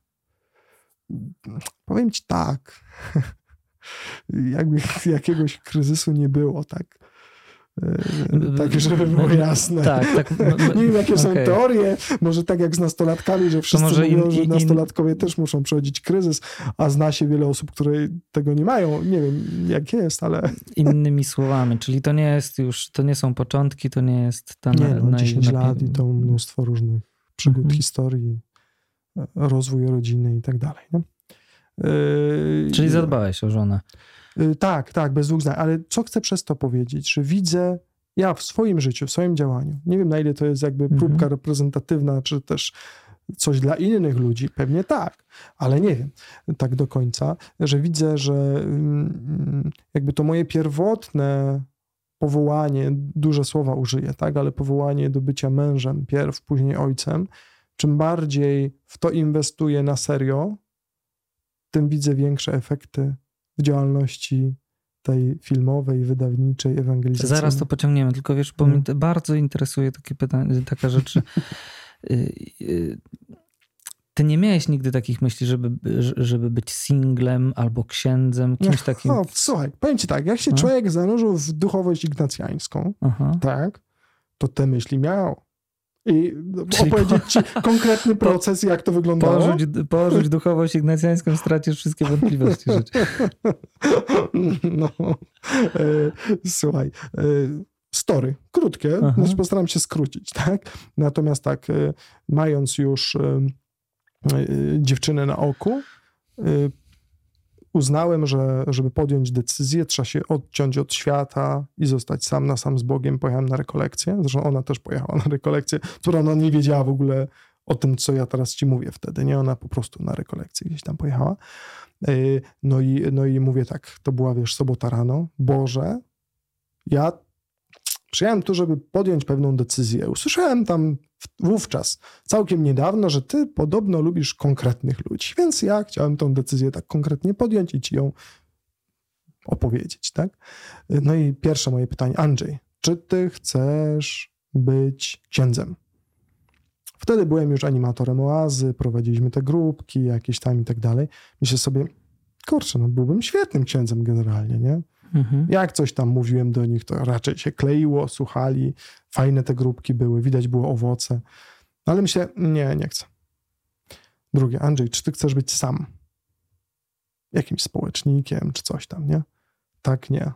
Powiem ci tak. *laughs* Jakby *laughs* jakiegoś kryzysu nie było, tak. E, tak, żeby było jasne. Tak, tak. *laughs* Nie wiem, jakie okay. są teorie. Może tak jak z nastolatkami, że wszyscy mówią, in, że nastolatkowie też muszą przechodzić kryzys, a zna się wiele osób, które tego nie mają. Nie wiem, jak jest, ale... *laughs* Innymi słowami, czyli to nie jest już, to nie są początki, to nie jest ta... Nie, no, 10 lat i to mnóstwo różnych przygód, mhm. historii, rozwój rodziny i tak dalej. Nie? Yy, Czyli zadbałeś o żonę. Yy, tak, tak, bez dwóch zdań. Ale co chcę przez to powiedzieć? Że widzę ja w swoim życiu, w swoim działaniu, nie wiem na ile to jest jakby mhm. próbka reprezentatywna, czy też coś dla innych ludzi, pewnie tak, ale nie wiem tak do końca, że widzę, że mm, jakby to moje pierwotne powołanie, duże słowa użyję, tak, ale powołanie do bycia mężem, pierw, później ojcem, czym bardziej w to inwestuję na serio, tym widzę większe efekty w działalności tej filmowej, wydawniczej, ewangelizacyjnej. Zaraz to pociągniemy, tylko wiesz, bo mnie mm. bardzo interesuje takie pytanie, taka rzecz. *laughs* Y, y, ty nie miałeś nigdy takich myśli, żeby, żeby być singlem albo księdzem, kimś takim? No, słuchaj, powiem ci tak, jak się no. człowiek zanurzył w duchowość ignacjańską, Aha. tak, to te myśli miał i Czyli opowiedzieć ci konkretny proces, jak to wyglądało. Porzuć, porzuć duchowość ignacjańską, stracisz wszystkie wątpliwości. *laughs* No, e, słuchaj, e, story, krótkie, znaczy postaram się skrócić, tak? Natomiast tak, e, mając już dziewczynę na oku, uznałem, że żeby podjąć decyzję, trzeba się odciąć od świata i zostać sam na sam z Bogiem. Pojechałem na rekolekcję. Zresztą ona też pojechała na rekolekcję, która ona nie wiedziała w ogóle o tym, co ja teraz ci mówię wtedy. Nie, ona po prostu na rekolekcję gdzieś tam pojechała. Y, no i, no i mówię tak, to była, wiesz, sobota rano. Boże, ja przyjechałem tu, żeby podjąć pewną decyzję. Usłyszałem tam wówczas, całkiem niedawno, że ty podobno lubisz konkretnych ludzi, więc ja chciałem tą decyzję tak konkretnie podjąć i ci ją opowiedzieć, tak? No i pierwsze moje pytanie, Andrzej, czy ty chcesz być księdzem? Wtedy byłem już animatorem oazy, prowadziliśmy te grupki jakieś tam i tak dalej. Myślę sobie, kurczę, no byłbym świetnym księdzem generalnie, nie? Mhm. Jak coś tam mówiłem do nich, to raczej się kleiło, słuchali, fajne te grupki były, widać było owoce. No ale myślę, nie, nie chcę. Drugie, Andrzej, czy ty chcesz być sam? Jakimś społecznikiem, czy coś tam, nie? Tak, nie.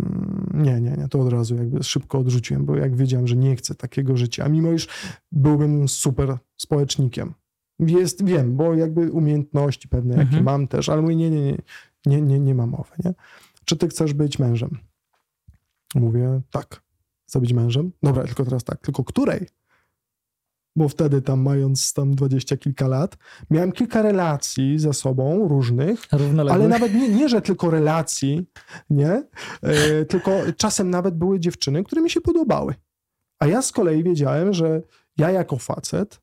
Mm, nie, nie, nie, to od razu jakby szybko odrzuciłem, bo jak wiedziałem, że nie chcę takiego życia, a mimo iż byłbym super społecznikiem. Jest, wiem, bo jakby umiejętności pewne, jakie mhm. mam też, ale mówię, nie, nie, nie, nie, nie, nie ma mowy, nie? Czy ty chcesz być mężem? Mówię, tak, chcę być mężem. Dobra, tylko teraz tak, tylko której? Bo wtedy tam mając tam dwadzieścia kilka lat, miałem kilka relacji ze sobą różnych, ale nawet nie, nie, że tylko relacji, nie, e, tylko czasem nawet były dziewczyny, które mi się podobały. A ja z kolei wiedziałem, że ja jako facet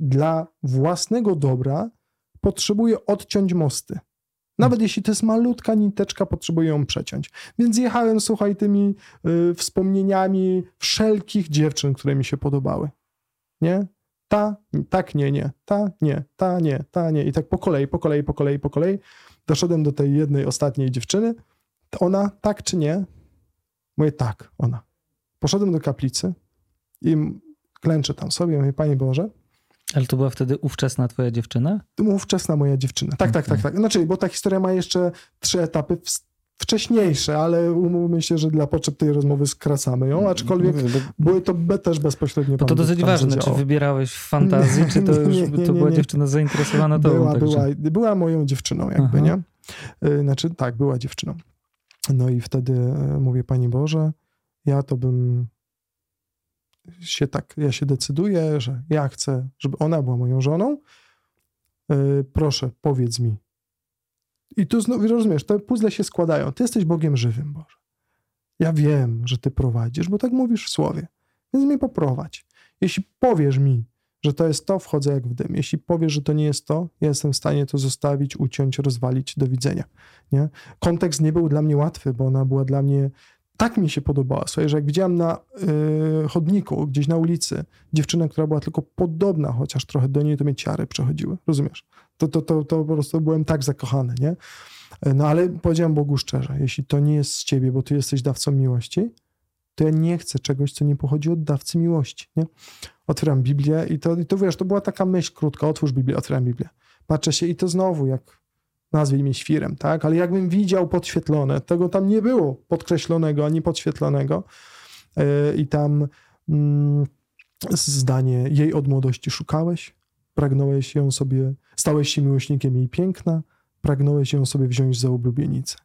dla własnego dobra potrzebuję odciąć mosty. Nawet jeśli to jest malutka niteczka, potrzebuję ją przeciąć. Więc jechałem, słuchaj, tymi y, wspomnieniami wszelkich dziewczyn, które mi się podobały. Nie? Ta, tak, nie, nie, ta, nie, ta, nie, ta, nie. I tak po kolei, po kolei, po kolei, po kolei. Doszedłem do tej jednej ostatniej dziewczyny. Ona, tak czy nie? Mówię, tak, ona. Poszedłem do kaplicy i klęczę tam sobie, mówię, Panie Boże, ale to była wtedy ówczesna twoja dziewczyna? Ówczesna moja dziewczyna. Tak, okay. tak, tak, tak. Znaczy, bo ta historia ma jeszcze trzy etapy wcześniejsze, ale umówmy się, że dla potrzeb tej rozmowy skracamy ją, aczkolwiek były to też bezpośrednio Bo to dosyć ważne, czy wybierałeś w fantazji, czy *laughs* to już nie, nie, nie, to była dziewczyna zainteresowana tobą? Była, była, była moją dziewczyną jakby, Aha. nie? Y, znaczy, tak, była dziewczyną. No i wtedy e, mówię, Pani Boże, ja to bym się tak, ja się decyduję, że ja chcę, żeby ona była moją żoną. Yy, proszę, powiedz mi. I tu znowu, rozumiesz, te puzzle się składają. Ty jesteś Bogiem żywym, Boże. Ja wiem, że Ty prowadzisz, bo tak mówisz w słowie. Więc mnie poprowadź. Jeśli powiesz mi, że to jest to, wchodzę jak w dym. Jeśli powiesz, że to nie jest to, ja jestem w stanie to zostawić, uciąć, rozwalić, do widzenia. Nie? Kontekst nie był dla mnie łatwy, bo ona była dla mnie tak mi się podobała. Słuchaj, że jak widziałem na y, chodniku, gdzieś na ulicy, dziewczynę, która była tylko podobna, chociaż trochę do niej, to mnie ciary przechodziły. Rozumiesz? To, to, to, to po prostu byłem tak zakochany, nie? No ale powiedziałem Bogu szczerze, jeśli to nie jest z ciebie, bo ty jesteś dawcą miłości, to ja nie chcę czegoś, co nie pochodzi od dawcy miłości, nie? Otwieram Biblię i to, i to wiesz, to była taka myśl krótka, otwórz Biblię, otwieram Biblię. Patrzę się i to znowu jak nazwij mnie świrem, tak? Ale jakbym widział podświetlone, tego tam nie było podkreślonego ani podświetlonego yy, i tam yy, zdanie jej od młodości szukałeś, pragnąłeś ją sobie, stałeś się miłośnikiem jej piękna, pragnąłeś ją sobie wziąć za oblubienicę.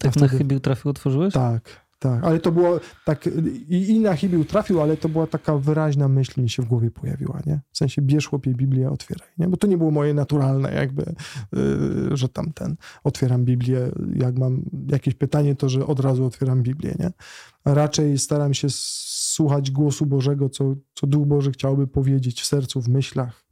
Tak wtedy, na chybił trafił otworzyłeś? Tak, tak, ale to było tak, i, i na chybił trafił, ale to była taka wyraźna myśl mi się w głowie pojawiła, nie? W sensie bierz chłopie Biblię, otwieraj, nie? Bo to nie było moje naturalne jakby, yy, że tam ten, otwieram Biblię, jak mam jakieś pytanie, to że od razu otwieram Biblię, nie? Raczej staram się słuchać głosu Bożego, co, co Duch Boży chciałby powiedzieć w sercu, w myślach,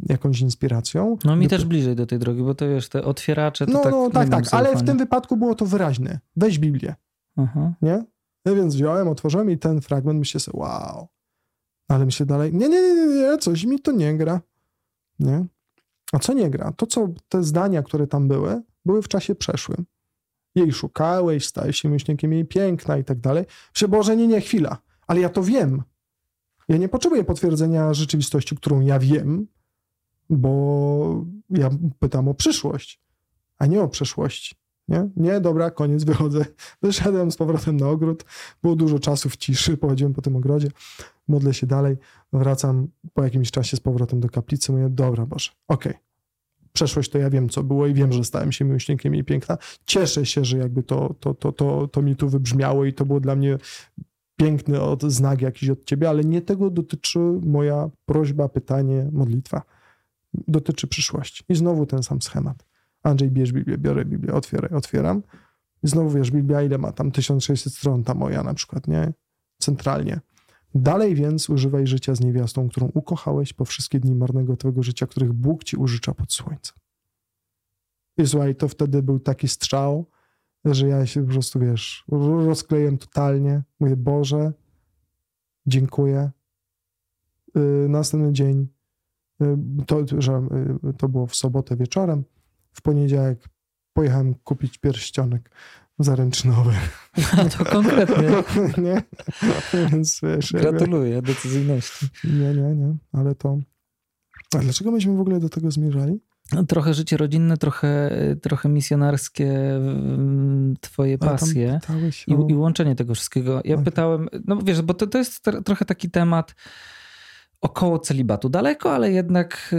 jakąś inspiracją. No mi też bliżej do tej drogi, bo to wiesz, te otwieracze to no, tak... No tak, tak, ale w tym wypadku było to wyraźne. Weź Biblię. Aha. Nie? Ja więc wziąłem, otworzyłem i ten fragment myślę sobie, wow. Ale myślę dalej, nie, nie, nie, nie, coś mi to nie gra. Nie? A co nie gra? To, co te zdania, które tam były, były w czasie przeszłym. Jej szukałeś, stałeś się myślnikiem jej piękna i tak dalej. Że Boże, nie, nie, chwila. Ale ja to wiem. Ja nie potrzebuję potwierdzenia rzeczywistości, którą ja wiem, bo ja pytam o przyszłość, a nie o przeszłości. Nie? Nie, dobra, koniec, *laughs* wychodzę. Wyszedłem z powrotem na ogród. Było dużo czasu w ciszy, pochodziłem po tym ogrodzie. Modlę się dalej, wracam po jakimś czasie z powrotem do kaplicy. Mówię, dobra, Boże, okej. Okay. Przeszłość to ja wiem, co było i wiem, że stałem się miłośnikiem i piękna. Cieszę się, że jakby to, to, to, to, to mi tu wybrzmiało i to było dla mnie piękny od, znak jakiś od ciebie, ale nie tego dotyczy moja prośba, pytanie, modlitwa. Dotyczy przyszłości. I znowu ten sam schemat. Andrzej, bierz Biblię, biorę Biblię, otwieraj, otwieram. I znowu wiesz, Biblia ile ma tam 1600 stron, ta moja na przykład, nie? Centralnie. Dalej więc używaj życia z niewiastą, którą ukochałeś po wszystkie dni marnego twojego życia, których Bóg ci użycza pod słońcem. I słuchaj, to wtedy był taki strzał, że ja się po prostu, wiesz, rozkleję totalnie. Mówię, Boże, dziękuję. Yy, następny dzień, yy, to, że yy, to było w sobotę wieczorem, w poniedziałek pojechałem kupić pierścionek zaręczynowy. to konkretnie. *laughs* nie? Więc wiesz, Gratuluję jakby... decyzyjności. Nie, nie, nie, ale to... A dlaczego myśmy w ogóle do tego zmierzali? No, trochę życie rodzinne, trochę, trochę misjonarskie, twoje pasje i, o... i, łączenie tego wszystkiego. Ja okay. pytałem, no wiesz, bo to, to jest trochę taki temat około celibatu. Daleko, ale jednak y,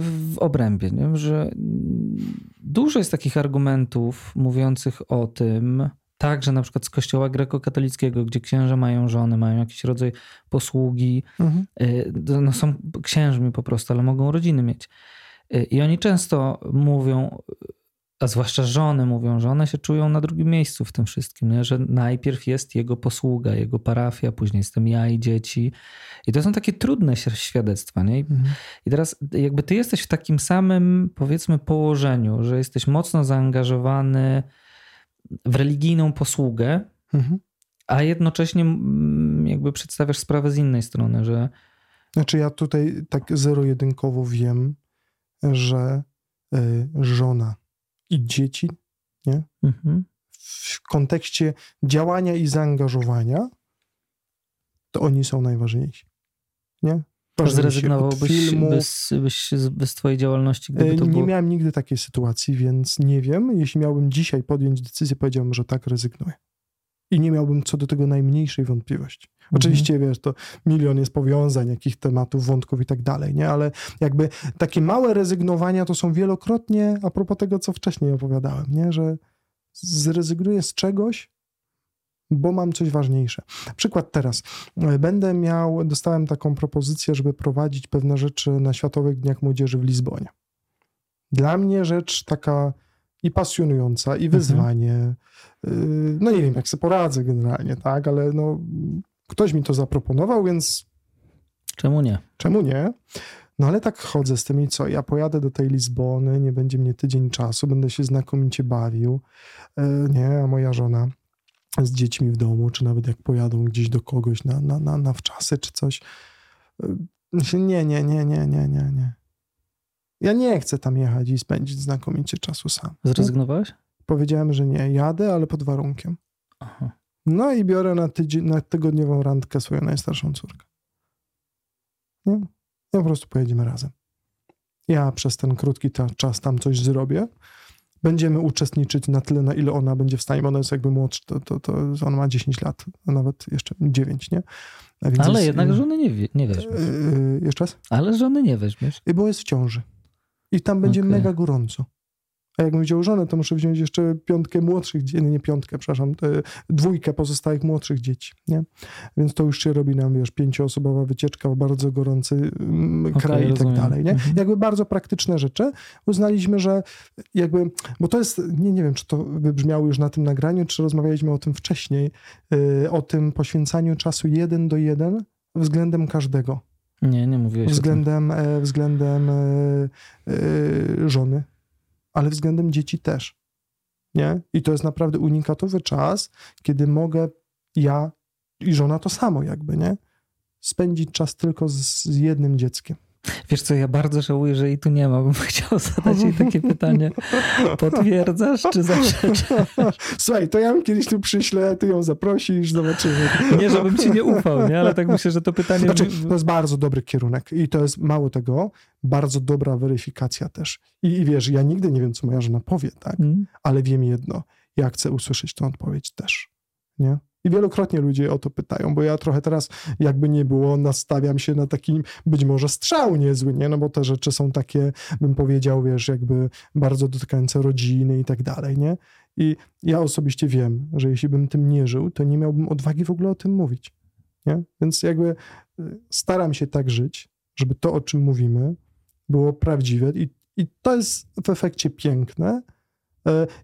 w obrębie, nie? że dużo jest takich argumentów mówiących o tym, także na przykład z kościoła grekokatolickiego, gdzie księża mają żony, mają jakiś rodzaj posługi, mhm. Y, no są księżmi po prostu, ale mogą rodziny mieć. Y, I oni często mówią, a zwłaszcza żony mówią, że one się czują na drugim miejscu w tym wszystkim, nie? że najpierw jest jego posługa, jego parafia, później jestem ja i dzieci. I to są takie trudne świadectwa. Nie? Mhm. I teraz jakby ty jesteś w takim samym, powiedzmy, położeniu, że jesteś mocno zaangażowany w religijną posługę, mhm. a jednocześnie jakby przedstawiasz sprawę z innej strony, że... Znaczy ja tutaj tak zero-jedynkowo wiem, że y, żona i dzieci, nie? Mhm. W kontekście działania i zaangażowania, to oni są najważniejsi. Nie? Zrezygnowałbyś filmu. Bez, bez, bez twojej działalności? Gdyby to nie było... miałem nigdy takiej sytuacji, więc nie wiem. Jeśli miałbym dzisiaj podjąć decyzję, powiedziałbym, że tak rezygnuję. I nie miałbym co do tego najmniejszej wątpliwości. Mhm. Oczywiście, wiesz, to milion jest powiązań, jakich tematów, wątków i tak dalej, nie? Ale jakby takie małe rezygnowania to są wielokrotnie a propos tego, co wcześniej opowiadałem, nie? Że zrezygnuję z czegoś, bo mam coś ważniejsze. Przykład teraz. Będę miał, dostałem taką propozycję, żeby prowadzić pewne rzeczy na Światowych Dniach Młodzieży w Lizbonie. Dla mnie rzecz taka i pasjonująca, i mhm. wyzwanie. Mhm. No nie wiem, jak sobie poradzę generalnie, tak, ale no, ktoś mi to zaproponował, więc. Czemu nie? Czemu nie? No ale tak chodzę z tym i co? Ja pojadę do tej Lizbony, nie będzie mnie tydzień czasu, będę się znakomicie bawił. E, nie, a moja żona z dziećmi w domu, czy nawet jak pojadą gdzieś do kogoś na, na, na, na wczasy czy coś. E, nie, nie, nie, nie, nie, nie, nie. Ja nie chcę tam jechać i spędzić znakomicie czasu sam. Zrezygnowałeś? Powiedziałem, że nie. Jadę, ale pod warunkiem. Aha. No i biorę na, tydzień, na tygodniową randkę swoją najstarszą córkę. No, po prostu pojedziemy razem. Ja przez ten krótki ta, czas tam coś zrobię. Będziemy uczestniczyć na tyle, na ile ona będzie w stanie, bo ona jest jakby młodsza, to, to, to ona ma 10 lat, a nawet jeszcze 9, nie? Ale jest, jednak żony nie, nie weźmiesz. Yy, jeszcze raz? Ale żony nie weźmiesz. Bo jest w ciąży. I tam będzie okay. mega gorąco. A jakbym wziął żonę, to muszę wziąć jeszcze piątkę młodszych nie piątkę, przepraszam, dwójkę pozostałych młodszych dzieci, nie? Więc to już się robi nam, wiesz, pięcioosobowa wycieczka w bardzo gorący mm, okay, kraj i tak dalej, nie? Mhm. Jakby bardzo praktyczne rzeczy. Uznaliśmy, że jakby, bo to jest, nie, nie wiem, czy to wybrzmiało już na tym nagraniu, czy rozmawialiśmy o tym wcześniej, yy, o tym poświęcaniu czasu jeden do jeden względem każdego. Nie, nie mówiłeś względem, e, względem e, e, żony, ale względem dzieci też. Nie? I to jest naprawdę unikatowy czas, kiedy mogę ja i żona to samo jakby, nie? Spędzić czas tylko z, z jednym dzieckiem. Wiesz co, ja bardzo żałuję, że jej tu nie ma, bym *laughs* chciał zadać jej takie pytanie. Potwierdzasz czy zaprzeczasz? Słuchaj, to ja ją kiedyś tu przyślę, ty ją zaprosisz, zobaczymy. Nie, żebym ci nie ufał, nie? ale tak myślę, że to pytanie... Znaczy, to jest bardzo dobry kierunek i to jest, mało tego, bardzo dobra weryfikacja też. I, i wiesz, ja nigdy nie wiem, co moja żona powie, tak? Mm. Ale wiem jedno, ja chcę usłyszeć tę odpowiedź też, nie? I wielokrotnie ludzie o to pytają, bo ja trochę teraz, jakby nie było, nastawiam się na taki być może strzał niezły, nie? No bo te rzeczy są takie, bym powiedział, wiesz, jakby bardzo dotykające rodziny i tak dalej, nie? I ja osobiście wiem, że jeśli bym tym nie żył, to nie miałbym odwagi w ogóle o tym mówić, nie? Więc jakby y, staram się tak żyć, żeby to, o czym mówimy, było prawdziwe i, i to jest w efekcie piękne,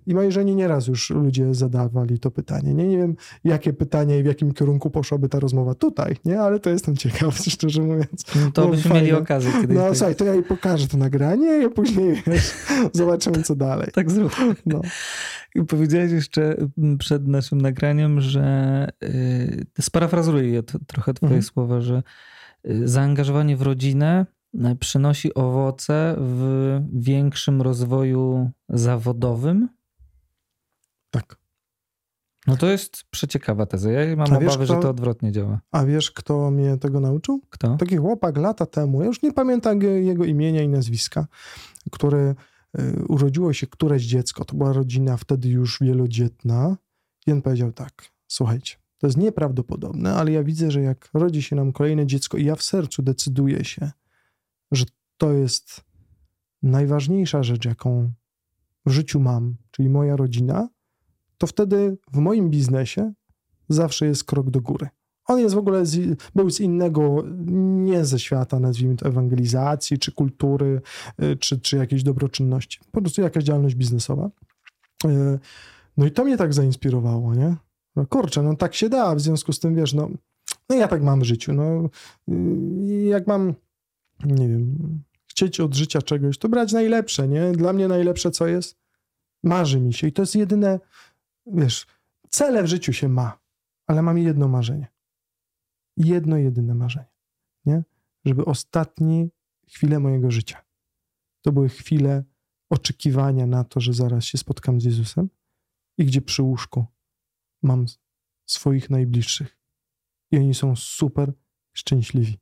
I moi żonie nieraz już ludzie zadawali to pytanie. Nie, nie wiem, jakie pytanie i w jakim kierunku poszłaby ta rozmowa tutaj, nie? Ale to jestem ciekaw, *laughs* szczerze mówiąc. No to byśmy mieli okazję kiedyś. No tak. słuchaj, to ja jej pokażę to nagranie i później *laughs* wiesz, zobaczymy, co dalej. Tak zrób. No. I powiedziałeś jeszcze przed naszym nagraniem, że yy, sparafrazuję trochę twoje mhm. słowa, że y, zaangażowanie w rodzinę E, przynosi owoce w większym rozwoju zawodowym? Tak. No to jest przeciekawa teza. Ja mam obawy, kto, że to odwrotnie działa. A wiesz, kto mnie tego nauczył? Kto? Taki chłopak lata temu, ja już nie pamiętam jego imienia i nazwiska, który e, urodziło się któreś dziecko, to była rodzina wtedy już wielodzietna i on powiedział tak, słuchajcie, to jest nieprawdopodobne, ale ja widzę, że jak rodzi się nam kolejne dziecko i ja w sercu decyduję się, że to jest najważniejsza rzecz, jaką w życiu mam, czyli moja rodzina, to wtedy w moim biznesie zawsze jest krok do góry. On jest w ogóle, z, był z innego, nie ze świata, nazwijmy to, ewangelizacji, czy kultury, y, czy, czy jakiejś dobroczynności. Po prostu jakaś działalność biznesowa. Y, no i to mnie tak zainspirowało, nie? No kurczę, no tak się da, w związku z tym, wiesz, no, no ja tak mam w życiu, no. Y, jak mam nie wiem, chcieć od życia czegoś, to brać najlepsze, nie? Dla mnie najlepsze co jest? Marzy mi się i to jest jedyne, wiesz, cele w życiu się ma, ale mam jedno marzenie. Jedno, jedyne marzenie, nie? Żeby ostatnie chwile mojego życia to były chwile oczekiwania na to, że zaraz się spotkam z Jezusem i gdzie przy łóżku mam swoich najbliższych i oni są super szczęśliwi.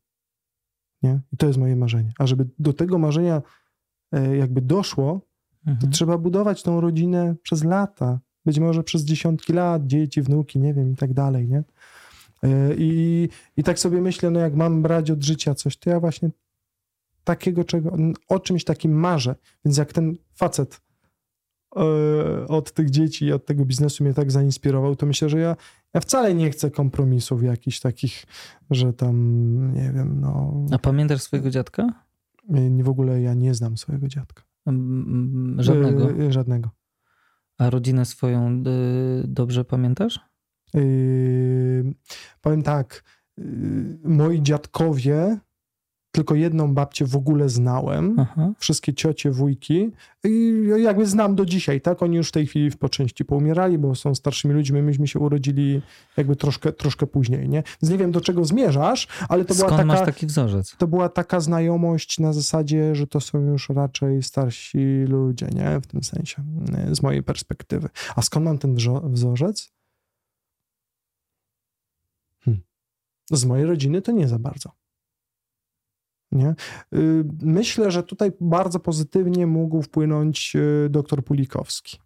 Nie? I to jest moje marzenie. A żeby do tego marzenia e, jakby doszło, mhm. to trzeba budować tą rodzinę przez lata. Być może przez dziesiątki lat, dzieci, wnuki, nie wiem, i tak dalej, nie? E, I, I tak sobie myślę, no jak mam brać od życia coś, to ja właśnie takiego czego, o czymś takim marzę. Więc jak ten facet od tych dzieci i od tego biznesu mnie tak zainspirował, to myślę, że ja, ja wcale nie chcę kompromisów jakichś takich, że tam, nie wiem, no... A pamiętasz swojego dziadka? Nie, w ogóle ja nie znam swojego dziadka. Żadnego? E, żadnego. A rodzinę swoją y, dobrze pamiętasz? Yy, powiem tak, moi dziadkowie, tylko jedną babcię w ogóle znałem, Aha. wszystkie ciocie, wujki i jakby znam do dzisiaj, tak? Oni już w tej chwili po części poumierali, bo są starszymi ludźmi, myśmy się urodzili jakby troszkę, troszkę później, nie? Więc nie wiem, do czego zmierzasz, ale to Skąd była taka... masz taki wzorzec? To była taka znajomość na zasadzie, że to są już raczej starsi ludzie, nie? W tym sensie, z mojej perspektywy. A skąd mam ten wzorzec? Z mojej rodziny to nie za bardzo. Nie? Y, myślę, że tutaj bardzo pozytywnie mógł wpłynąć y, doktor Pulikowski.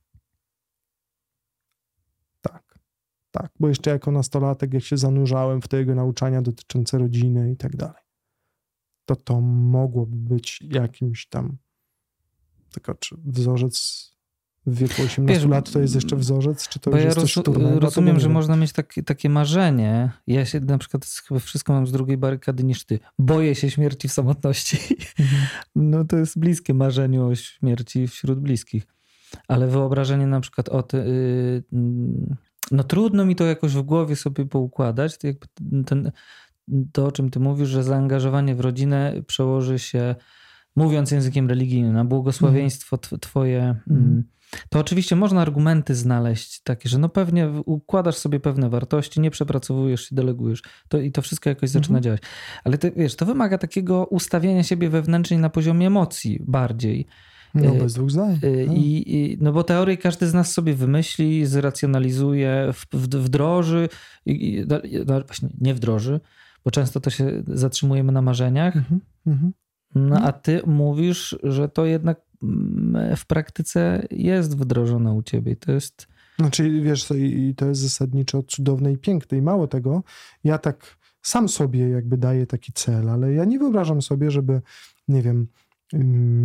Tak, tak, bo jeszcze jako nastolatek, jak się zanurzałem w te jego nauczania dotyczące rodziny i tak dalej, to to mogłoby być jakimś tam tylko wzorzec w wieku 18 Wiesz, lat to jest jeszcze wzorzec, czy to już ja jest coś roz, Rozumiem, że można mieć tak, takie marzenie. Ja się na przykład chyba wszystko mam z drugiej barykady niż ty. Boję się śmierci w samotności. Mhm. *laughs* No to jest bliskie marzeniu o śmierci wśród bliskich. Ale wyobrażenie na przykład o tym, y, no trudno mi to jakoś w głowie sobie poukładać. To, jakby ten, to o czym ty mówisz, że zaangażowanie w rodzinę przełoży się mówiąc językiem religijnym, na błogosławieństwo twoje, mm to oczywiście można argumenty znaleźć takie, że no pewnie układasz sobie pewne wartości, nie przepracowujesz się, delegujesz to, i to wszystko jakoś zaczyna mhm. działać. Ale to, wiesz, to wymaga takiego ustawienia siebie wewnętrznie na poziomie emocji bardziej. No bez dwóch zdań. Y, no. I, i, no bo teorię każdy z nas sobie wymyśli, zracjonalizuje, w, w, wdroży, i, no właśnie nie wdroży, bo często to się zatrzymujemy na marzeniach. Mhm. Mhm. No a ty mówisz, że to jednak w praktyce jest wdrożone u ciebie. To jest. Znaczy, wiesz, i to jest zasadniczo cudowne i piękne. I mało tego, ja tak sam sobie jakby daję taki cel, ale ja nie wyobrażam sobie, żeby, nie wiem,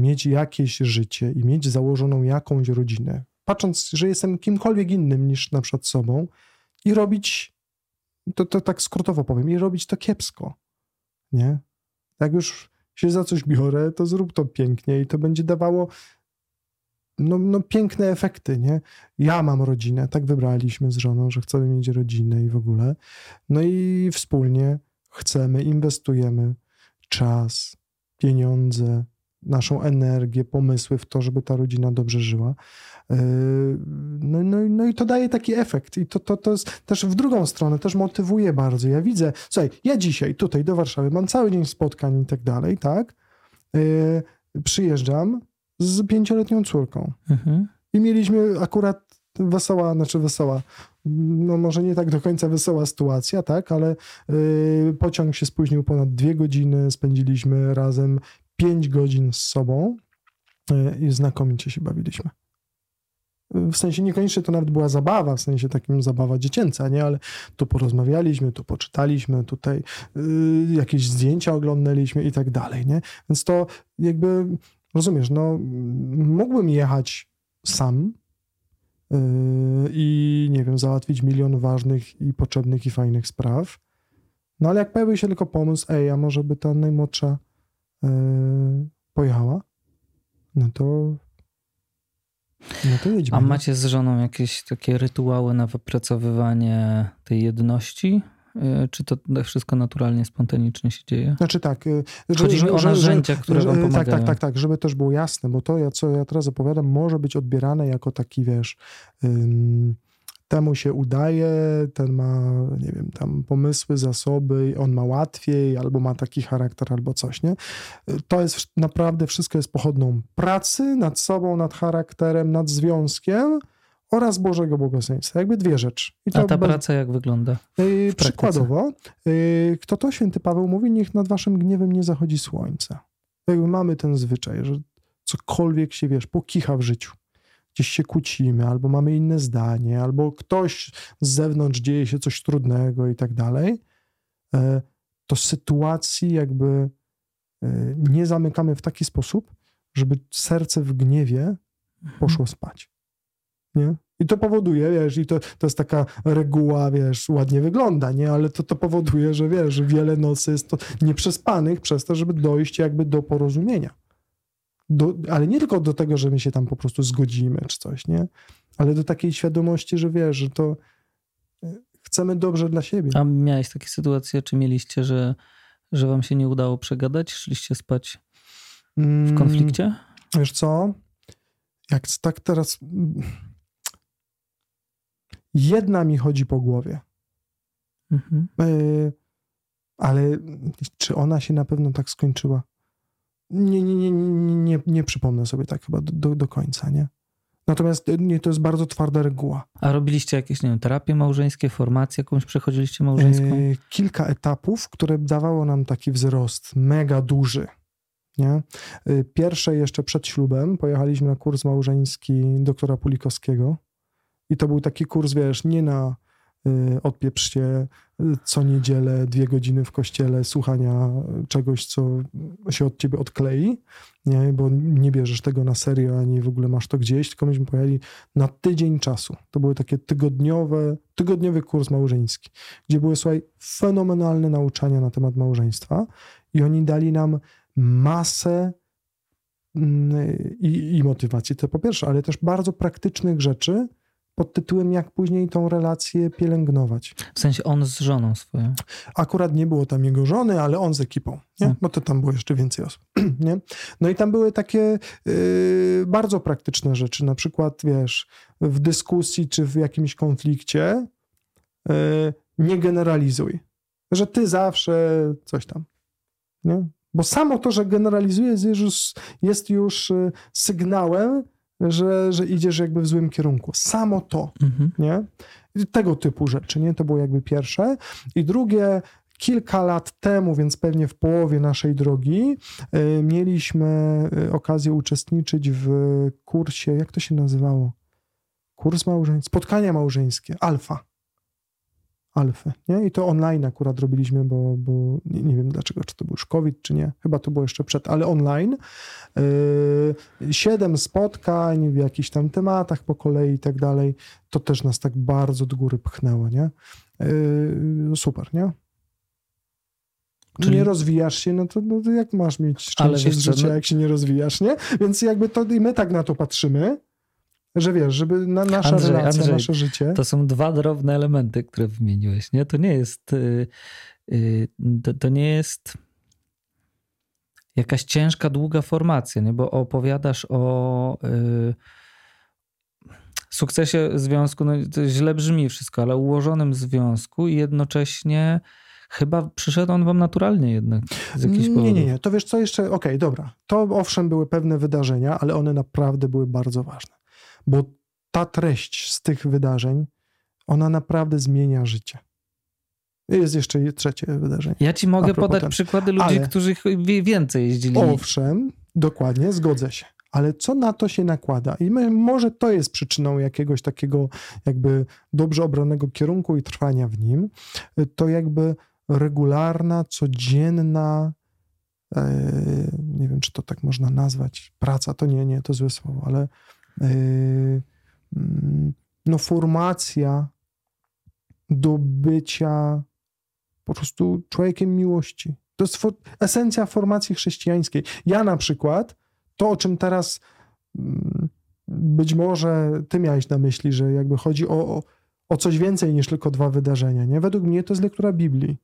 mieć jakieś życie i mieć założoną jakąś rodzinę, patrząc, że jestem kimkolwiek innym niż na przykład sobą i robić, to, to tak skrótowo powiem, i robić to kiepsko, nie? Jak już się za coś biorę, to zrób to pięknie i to będzie dawało no, no piękne efekty, nie? Ja mam rodzinę, tak wybraliśmy z żoną, że chcemy mieć rodzinę i w ogóle. No i wspólnie chcemy, inwestujemy czas, pieniądze, naszą energię, pomysły w to, żeby ta rodzina dobrze żyła. Yy, no, no, no i to daje taki efekt. I to, to, to jest też w drugą stronę, też motywuje bardzo. Ja widzę, słuchaj, ja dzisiaj tutaj do Warszawy mam cały dzień spotkań i tak dalej, tak? Yy, przyjeżdżam z pięcioletnią córką. Mhm. I mieliśmy akurat wesoła, znaczy wesoła, no może nie tak do końca wesoła sytuacja, tak, ale yy, pociąg się spóźnił ponad dwie godziny, spędziliśmy razem pięć godzin z sobą yy, i znakomicie się bawiliśmy. W sensie niekoniecznie to nawet była zabawa, w sensie takim zabawa dziecięca, nie? Ale tu porozmawialiśmy, tu poczytaliśmy, tutaj yy, jakieś zdjęcia oglądaliśmy i tak dalej, nie? Więc to jakby, rozumiesz, no mógłbym jechać sam yy, i nie wiem, załatwić milion ważnych i potrzebnych i fajnych spraw, no ale jak pojawił się tylko pomysł, ej, a może by ta najmłodsza pojechała, no to no to jedźmy. A macie z żoną jakieś takie rytuały na wypracowywanie tej jedności? Y, czy to wszystko naturalnie, spontanicznie się dzieje? Znaczy tak. Y, Chodzi że, mi o narzędzia, że, które wam pomagają. Tak, tak, tak, tak, żeby też było jasne, bo to, co ja teraz opowiadam, może być odbierane jako taki, wiesz, temu się udaje, ten ma, nie wiem, tam pomysły, zasoby, on ma łatwiej, albo ma taki charakter, albo coś, nie? To jest naprawdę, wszystko jest pochodną pracy nad sobą, nad charakterem, nad związkiem oraz Bożego błogosławieństwa. Jakby dwie rzeczy. A ta bez... praca jak wygląda? Yy, przykładowo, yy, kto to święty Paweł mówi, niech nad waszym gniewem nie zachodzi słońce. Jakby mamy ten zwyczaj, że cokolwiek się, wiesz, pokicha w życiu gdzieś się kłócimy, albo mamy inne zdanie, albo ktoś z zewnątrz dzieje się coś trudnego i tak dalej, e, to sytuacji jakby e, nie zamykamy w taki sposób, żeby serce w gniewie poszło spać. nie? I to powoduje, wiesz, i to, to jest taka reguła, wiesz, ładnie wygląda, nie? Ale to, to powoduje, że wiesz, wiele nocy jest to nieprzespanych przez to, żeby dojść jakby do porozumienia. Do, ale nie tylko do tego, że my się tam po prostu zgodzimy czy coś, nie? Ale do takiej świadomości, że wiesz, że to e, chcemy dobrze dla siebie. A miałeś takie sytuacje, czy mieliście, że, że wam się nie udało przegadać? Szliście spać w mm, konflikcie? Mm, wiesz co? Jak tak teraz Jedna mi chodzi po głowie. Mhm. Y, ale czy ona się na pewno tak skończyła? Nie, nie, nie, nie, nie, nie przypomnę sobie tak chyba do, do końca, nie? Natomiast y, nie, to jest bardzo twarda reguła. A robiliście jakieś, nie wiem, terapie małżeńskie, formacje jakąś przechodziliście małżeńską? Yy, kilka etapów, które dawało nam taki wzrost mega duży. Nie? Pierwsze jeszcze przed ślubem pojechaliśmy na kurs małżeński doktora Pulikowskiego. I to był taki kurs, wiesz, nie na y, odpieprz się y, co niedzielę dwie godziny w kościele słuchania czegoś, co się od ciebie odklei, nie? bo nie bierzesz tego na serio, ani w ogóle masz to gdzieś, tylko myśmy pojechali na tydzień czasu. To były takie tygodniowe, tygodniowy kurs małżeński, gdzie były, słuchaj, fenomenalne nauczania na temat małżeństwa i oni dali nam masę mm, i, i motywacji, to po pierwsze, ale też bardzo praktycznych rzeczy, pod tytułem jak później tą relację pielęgnować. W sensie on z żoną swoją? Akurat nie było tam jego żony, ale on z ekipą, nie? Hmm. bo to tam było jeszcze więcej osób. *clears throat* nie? No i tam były takie yy, bardzo praktyczne rzeczy, na przykład wiesz, w dyskusji czy w jakimś konflikcie yy, nie generalizuj, że ty zawsze coś tam, nie? Bo samo to, że generalizujesz jest już, jest już y, sygnałem, że, że idziesz jakby w złym kierunku. Samo to, mhm. nie? Tego typu rzeczy, nie? To było jakby pierwsze. I drugie, kilka lat temu, więc pewnie w połowie naszej drogi, y, mieliśmy y, okazję uczestniczyć w kursie, jak to się nazywało? Kurs małżeński, spotkania małżeńskie, alfa. Alfę, nie? I to online akurat robiliśmy, bo, bo nie, nie, wiem dlaczego, czy to był już COVID, czy nie. Chyba to było jeszcze przed, ale online. Yy, siedem spotkań w jakichś tam tematach po kolei i tak dalej. To też nas tak bardzo do góry pchnęło, nie? Yy, super, nie? Czyli... Nie rozwijasz się, no to, no to jak masz mieć szczęście z życia, jak się nie rozwijasz, nie? Więc jakby to i my tak na to patrzymy, że wiesz, żeby na nasza Andrzej, relacja, Andrzej, nasze życie. To są dwa drobne elementy, które wymieniłeś, nie? To nie jest. Yy, to, to, nie jest jakaś ciężka, długa formacja, nie? Bo opowiadasz o. Yy, sukcesie związku, no to źle brzmi wszystko, ale ułożonym związku i jednocześnie chyba przyszedł on wam naturalnie jednak z jakichś powodów. Nie, nie, nie. To wiesz co jeszcze, okej, okay, dobra. To owszem były pewne wydarzenia, ale one naprawdę były bardzo ważne bo ta treść z tych wydarzeń, ona naprawdę zmienia życie. Jest jeszcze trzecie wydarzenie. Ja ci mogę podać ten. przykłady ludzi, Ale, którzy więcej jeździli. Owszem, dokładnie, zgodzę się. Ale co na to się nakłada? I my, może to jest przyczyną jakiegoś takiego jakby dobrze obranego kierunku i trwania w nim. To jakby regularna, codzienna, e, nie wiem, czy to tak można nazwać, praca, to nie, nie, to złe słowo, ale no, formacja do bycia po prostu człowiekiem miłości. To jest for esencja formacji chrześcijańskiej. Ja na przykład, to o czym teraz mm, być może ty miałeś na myśli, że jakby chodzi o, o, o coś więcej niż tylko dwa wydarzenia, nie? Według mnie to jest lektura Biblii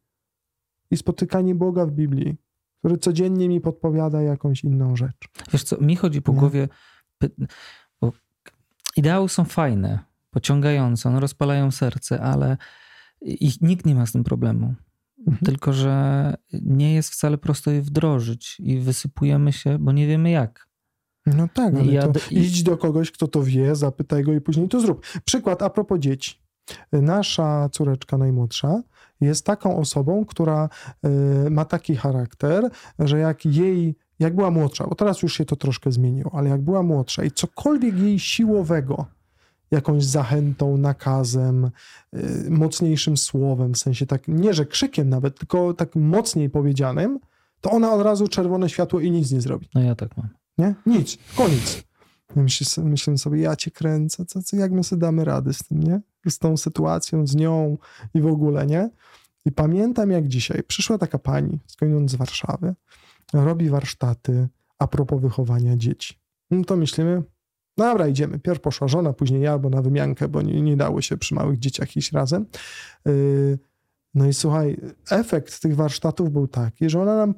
i spotykanie Boga w Biblii, który codziennie mi podpowiada jakąś inną rzecz. Wiesz co, mi chodzi po nie? głowie Ideały są fajne, pociągające, one rozpalają serce, ale ich nikt nie ma z tym problemu. Mhm. Tylko, że nie jest wcale prosto je wdrożyć i wysypujemy się, bo nie wiemy jak. No tak, ale ja, to idź do kogoś, kto to wie, zapytaj go i później to zrób. Przykład a propos dzieci. Nasza córeczka najmłodsza jest taką osobą, która y, ma taki charakter, że jak jej jak była młodsza, bo teraz już się to troszkę zmieniło, ale jak była młodsza i cokolwiek jej siłowego, jakąś zachętą, nakazem, yy, mocniejszym słowem, w sensie tak, nie że krzykiem nawet, tylko tak mocniej powiedzianym, to ona od razu czerwone światło i nic nie zrobi. No ja tak mam. Nie? Nic, koniec. Myślę, myślę sobie, ja cię kręcę, co, co, jak my sobie damy rady z tym, nie? Z tą sytuacją, z nią i w ogóle, nie? I pamiętam jak dzisiaj, przyszła taka pani, skądinąd z Warszawy, robi warsztaty a propos wychowania dzieci. No to myślimy, dobra, idziemy. Pierw poszła żona, później ja, albo na wymiankę, bo nie, nie dało się przy małych dzieciach iść razem. Yy, no i słuchaj, efekt tych warsztatów był taki, że ona nam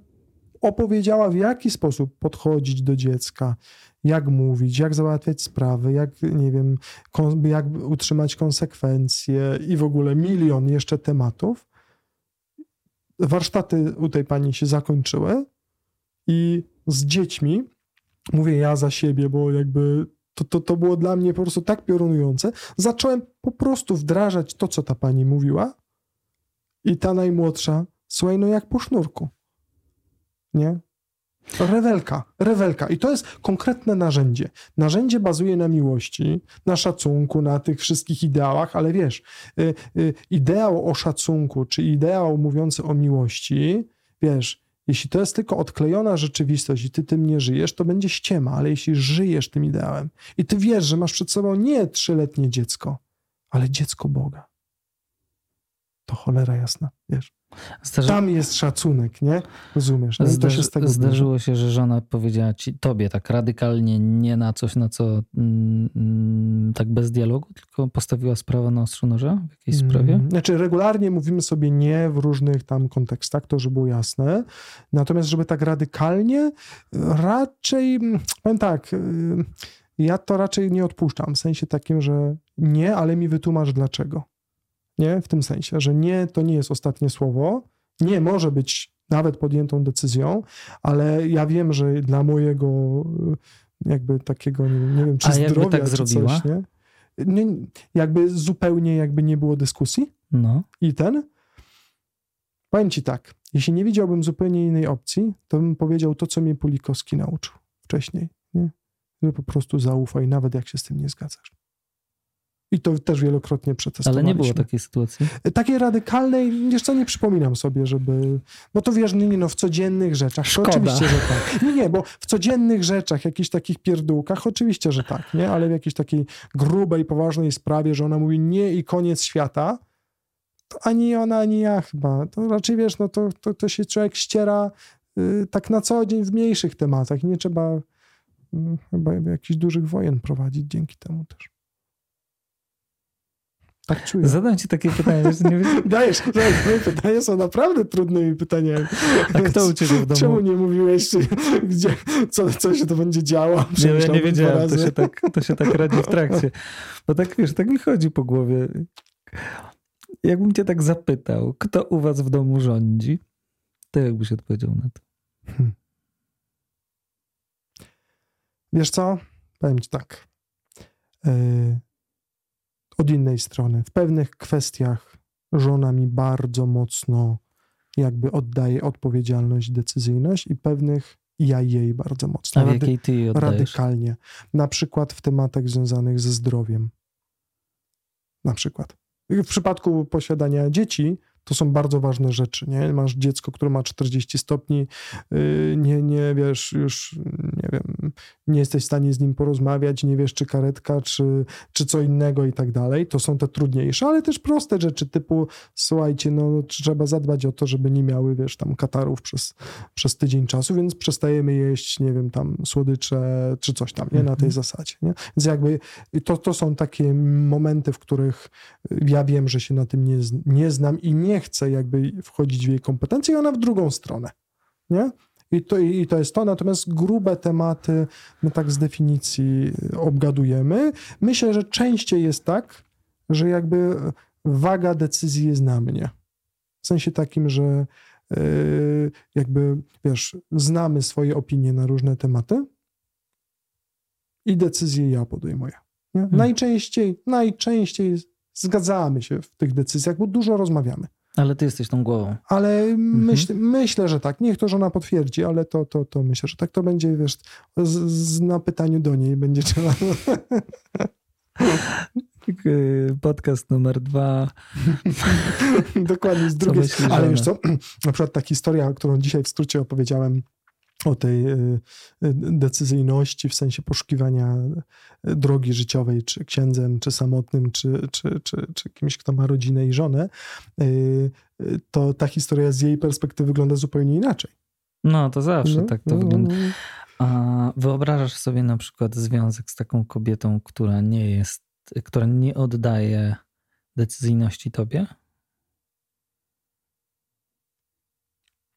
opowiedziała, w jaki sposób podchodzić do dziecka, jak mówić, jak załatwiać sprawy, jak, nie wiem, jak utrzymać konsekwencje i w ogóle milion jeszcze tematów. Warsztaty u tej pani się zakończyły i z dziećmi, mówię ja za siebie, bo jakby to, to, to było dla mnie po prostu tak piorunujące, zacząłem po prostu wdrażać to, co ta pani mówiła i ta najmłodsza, słuchaj, no jak po sznurku. Nie? Rewelka, rewelka. I to jest konkretne narzędzie. Narzędzie bazuje na miłości, na szacunku, na tych wszystkich ideałach, ale wiesz, y, y, ideał o szacunku, czy ideał mówiący o miłości, wiesz, jeśli to jest tylko odklejona rzeczywistość i ty tym nie żyjesz, to będzie ściema, ale jeśli żyjesz tym ideałem i ty wiesz, że masz przed sobą nie trzyletnie dziecko, ale dziecko Boga, to cholera jasna, wiesz. Zdarzy... Tam jest szacunek, nie? Rozumiesz? No Zdarzy... się Zdarzyło się, że żona powiedziała ci, tobie tak radykalnie, nie na coś, na co mm, mm tak bez dialogu, tylko postawiła sprawę na ostrzu noża w jakiejś sprawie? Mm, znaczy regularnie mówimy sobie nie w różnych tam kontekstach, to żeby było jasne. Natomiast żeby tak radykalnie, raczej, powiem tak, y, ja to raczej nie odpuszczam, w sensie takim, że nie, ale mi wytłumacz dlaczego. Nie? W tym sensie, że nie to nie jest ostatnie słowo. Nie może być nawet podjętą decyzją, ale ja wiem, że dla mojego jakby takiego, nie, nie wiem, czy A zdrowia, tak czy zrobiła? coś, nie? nie? Jakby zupełnie jakby nie było dyskusji. No. I ten. Powiem ci tak, jeśli nie widziałbym zupełnie innej opcji, to bym powiedział to, co mnie Pulikowski nauczył wcześniej, nie? Że po prostu zaufaj, nawet jak się z tym nie zgadzasz. I to też wielokrotnie przetestowaliśmy. Ale nie było takiej sytuacji? Takiej radykalnej, wiesz co, nie przypominam sobie, żeby... Bo to wiesz, nie, nie no, w codziennych rzeczach, Szkoda. oczywiście, że tak. Nie, nie, bo w codziennych rzeczach, jakichś takich pierdółkach, oczywiście, że tak, nie? Ale w jakiejś takiej grubej, poważnej sprawie, że ona mówi nie i koniec świata, to ani ona, ani ja chyba. To raczej, wiesz, no to, to, to się człowiek ściera y, tak na co dzień w mniejszych tematach. Nie trzeba y, chyba jakichś dużych wojen prowadzić dzięki temu też. Tak czuję. Zadam ci takie pytanie. Nie wiem. *laughs* Dajesz, moje pytania są naprawdę trudnymi pytaniami. A kto u ciebie w domu? Czemu nie mówiłeś, czy, gdzie, co, co się to będzie działo? Nie, ja nie wiedziałem, to się, tak, to się tak radzi w trakcie. Bo tak, wiesz, tak mi chodzi po głowie. Jakbym cię tak zapytał, kto u was w domu rządzi, to jakbyś odpowiedział na to? Hmm. Wiesz co? Powiem ci tak. Yy od innej strony. W pewnych kwestiach żona mi bardzo mocno jakby oddaje odpowiedzialność, decyzyjność i pewnych ja jej bardzo mocno. A w jakiej ty jej Radykalnie. Na przykład w tematach związanych ze zdrowiem. Na przykład. W przypadku posiadania dzieci to są bardzo ważne rzeczy, nie? Masz dziecko, które ma 40 stopni, yy, nie, nie wiesz, już nie wiem, nie jesteś w stanie z nim porozmawiać, nie wiesz, czy karetka, czy, czy co innego i tak dalej. To są te trudniejsze, ale też proste rzeczy, typu słuchajcie, no trzeba zadbać o to, żeby nie miały, wiesz, tam katarów przez, przez tydzień czasu, więc przestajemy jeść, nie wiem, tam słodycze, czy coś tam, nie? Na tej mhm. zasadzie, nie? Więc jakby to, to są takie momenty, w których ja wiem, że się na tym nie, nie znam i nie chcę jakby wchodzić w jej kompetencje i ona w drugą stronę, nie? I to, I to jest to, natomiast grube tematy my tak z definicji obgadujemy. Myślę, że częściej jest tak, że jakby waga decyzji jest na mnie. W sensie takim, że yy, jakby, wiesz, znamy swoje opinie na różne tematy i decyzje ja podejmuję. Nie? Hmm. Najczęściej, najczęściej zgadzamy się w tych decyzjach, bo dużo rozmawiamy. Ale ty jesteś tą głową. Ale mhm. myśl, myślę, że tak. Niech to żona potwierdzi, ale to, to, to myślę, że tak to będzie, wiesz, z, z, na pytaniu do niej będzie trzeba. *laughs* Podcast numer dwa. *laughs* Dokładnie, z drugiej strony. Ale wiesz co, *clears throat* na przykład ta historia, którą dzisiaj w skrócie opowiedziałem, o tej decyzyjności w sensie poszukiwania drogi życiowej, czy księdzem, czy samotnym, czy, czy, czy, czy kimś, kto ma rodzinę i żonę, to ta historia z jej perspektywy wygląda zupełnie inaczej. No, to zawsze no, tak to no, wygląda. No, no. A wyobrażasz sobie na przykład związek z taką kobietą, która nie jest, która nie oddaje decyzyjności tobie?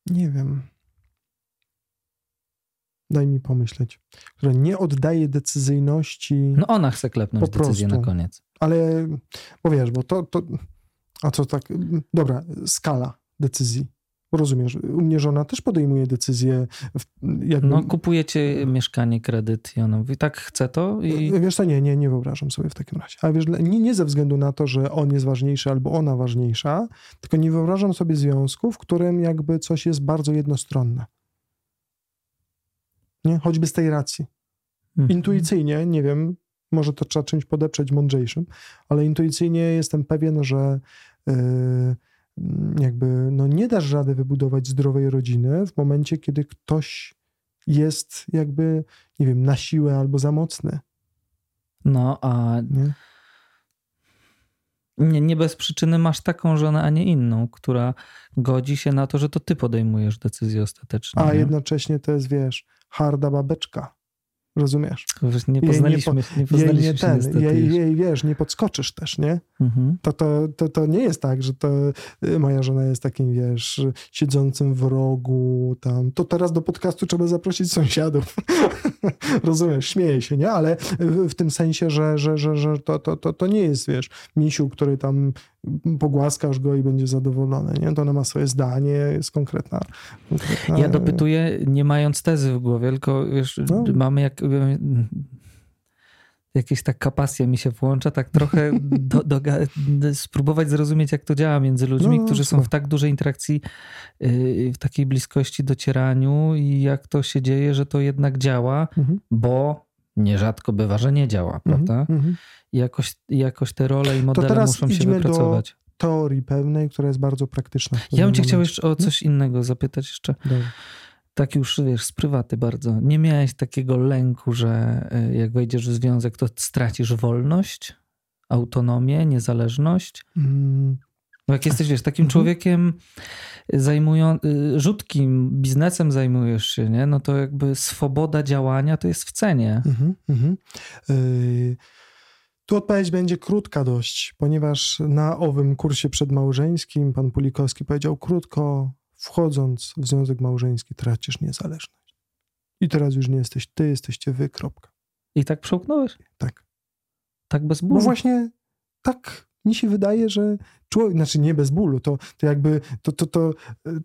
Nie wiem. Daj mi pomyśleć. Która nie oddaje decyzyjności. No ona chce klepnąć po decyzję prostu. na koniec. Ale, bo wiesz, bo to, to. A co tak. Dobra, skala decyzji. Rozumiesz, u mnie żona też podejmuje decyzję. Jakby... No, kupujecie mieszkanie, kredyt i ona mówi, tak, chcę to i... Wiesz co, nie, nie, nie wyobrażam sobie w takim razie. Ale wiesz, nie, nie ze względu na to, że on jest ważniejszy albo ona ważniejsza, tylko nie wyobrażam sobie związku, w którym jakby coś jest bardzo jednostronne. Nie? Choćby z tej racji. Mhm. Intuicyjnie, nie wiem, może to trzeba czymś podeprzeć mądrzejszym, ale intuicyjnie jestem pewien, że... Yy, jakby no nie dasz rady wybudować zdrowej rodziny w momencie, kiedy ktoś jest jakby, nie wiem, na siłę albo za mocny. No, a nie? Nie, nie bez przyczyny masz taką żonę, a nie inną, która godzi się na to, że to ty podejmujesz decyzję ostateczną. A nie? jednocześnie to jest, wiesz, harda babeczka. Rozumiesz? Nie poznaliśmy, jej nie, nie poznaliśmy jej nie ten, jej, jej, wiesz, nie podskoczysz też, nie? Mhm. To, to, to, to nie jest tak, że to y, moja żona jest takim, wiesz, siedzącym w rogu tam. To teraz do podcastu trzeba zaprosić sąsiadów. *laughs* Rozumiesz? Śmieję się, nie? Ale w, w tym sensie, że, że, że, że to, to, to, to nie jest, wiesz, misiu, który tam pogłaskasz go i będzie zadowolony, nie? To ona ma swoje zdanie, jest konkretna. konkretna... Ja dopytuję, nie mając tezy w głowie, tylko wiesz, no. mamy jak jakieś tak pasja mi się włącza, tak trochę *laughs* do, do, spróbować zrozumieć, jak to działa między ludźmi, no, którzy są w tak dużej interakcji, y, w takiej bliskości, docieraniu i jak to się dzieje, że to jednak działa, mhm. bo nierzadko bywa, że nie działa, mhm, prawda? Mhm. I jakoś, jakoś te role i modele muszą się wypracować. Do teorii pewnej, która jest bardzo praktyczna. Ja bym cię chciał jeszcze o coś innego zapytać jeszcze. Dobrze tak już wiesz, z prywaty bardzo. Nie miałeś takiego lęku, że e, jak wejdziesz w związek, to stracisz wolność, autonomię, niezależność? Mm. No jak jesteś, wiesz, takim mhm. człowiekiem zajmują, y, rzutkim biznesem zajmujesz się, nie? No to jakby swoboda działania to jest w cenie. Mhm, mhm. Y, tu odpowiedź będzie krótka dość, ponieważ na owym kursie przedmałżeńskim pan Pulikowski powiedział krótko, wchodząc w związek małżeński, tracisz niezależność. I teraz już nie jesteś ty, jesteście wy, kropka. I tak przełknąłeś? Tak. Tak bez bólu? No właśnie tak mi się wydaje, że człowiek, znaczy nie bez bólu, to, to jakby to, to, to,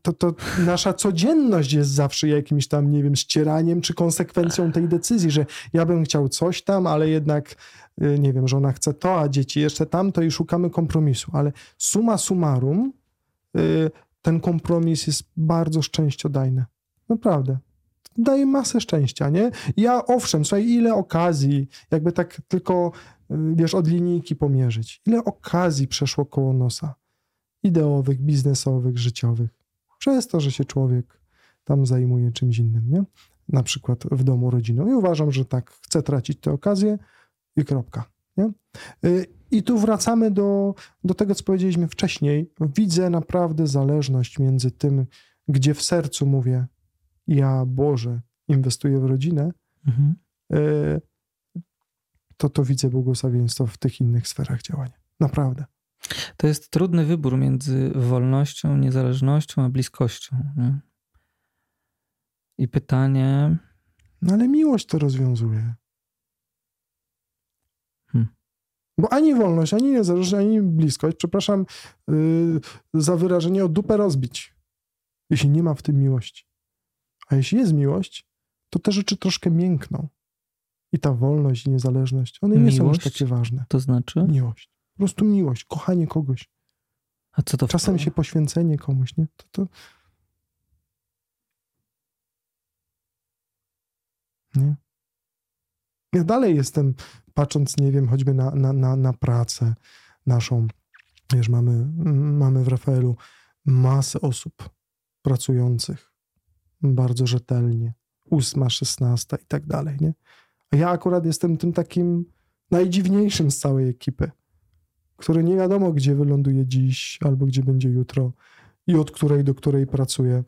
to, to nasza codzienność jest zawsze jakimś tam, nie wiem, ścieraniem czy konsekwencją tej decyzji, że ja bym chciał coś tam, ale jednak, y, nie wiem, żona chce to, a dzieci jeszcze tamto i szukamy kompromisu. Ale suma summarum, y, ten kompromis jest bardzo szczęściodajny. Naprawdę. Daje masę szczęścia, nie? Ja owszem, słuchaj, ile okazji, jakby tak tylko, wiesz, od linijki pomierzyć. Ile okazji przeszło koło nosa. Ideowych, biznesowych, życiowych. Przez to, że się człowiek tam zajmuje czymś innym, nie? Na przykład w domu rodziną. I uważam, że tak, chcę tracić tę okazję i kropka, nie? Y, i tu wracamy do, do tego, co powiedzieliśmy wcześniej. Widzę naprawdę zależność między tym, gdzie w sercu mówię, ja Boże, inwestuję w rodzinę, mhm. To to widzę błogosławieństwo w tych innych sferach działania. Naprawdę. To jest trudny wybór między wolnością, niezależnością, a bliskością. Nie? I pytanie. No ale miłość to rozwiązuje. Bo ani wolność, ani niezależność, ani bliskość, przepraszam yy, za wyrażenie, o dupę rozbić, jeśli nie ma w tym miłości. A jeśli jest miłość, to te rzeczy troszkę miękną. I ta wolność i niezależność, one miłość? nie są już takie ważne. To znaczy? Miłość. Po prostu miłość, kochanie kogoś. A co to Czasem się poświęcenie komuś, nie? To, to... Nie? Ja dalej jestem patrząc, nie wiem, choćby na, na, na, na pracę naszą, wiesz, mamy, mamy w Rafaelu masę osób pracujących bardzo rzetelnie, ósma, szesnasta i tak dalej, nie? Ja akurat jestem tym takim najdziwniejszym z całej ekipy, który nie wiadomo, gdzie wyląduje dziś albo gdzie będzie jutro i od której do której pracuje,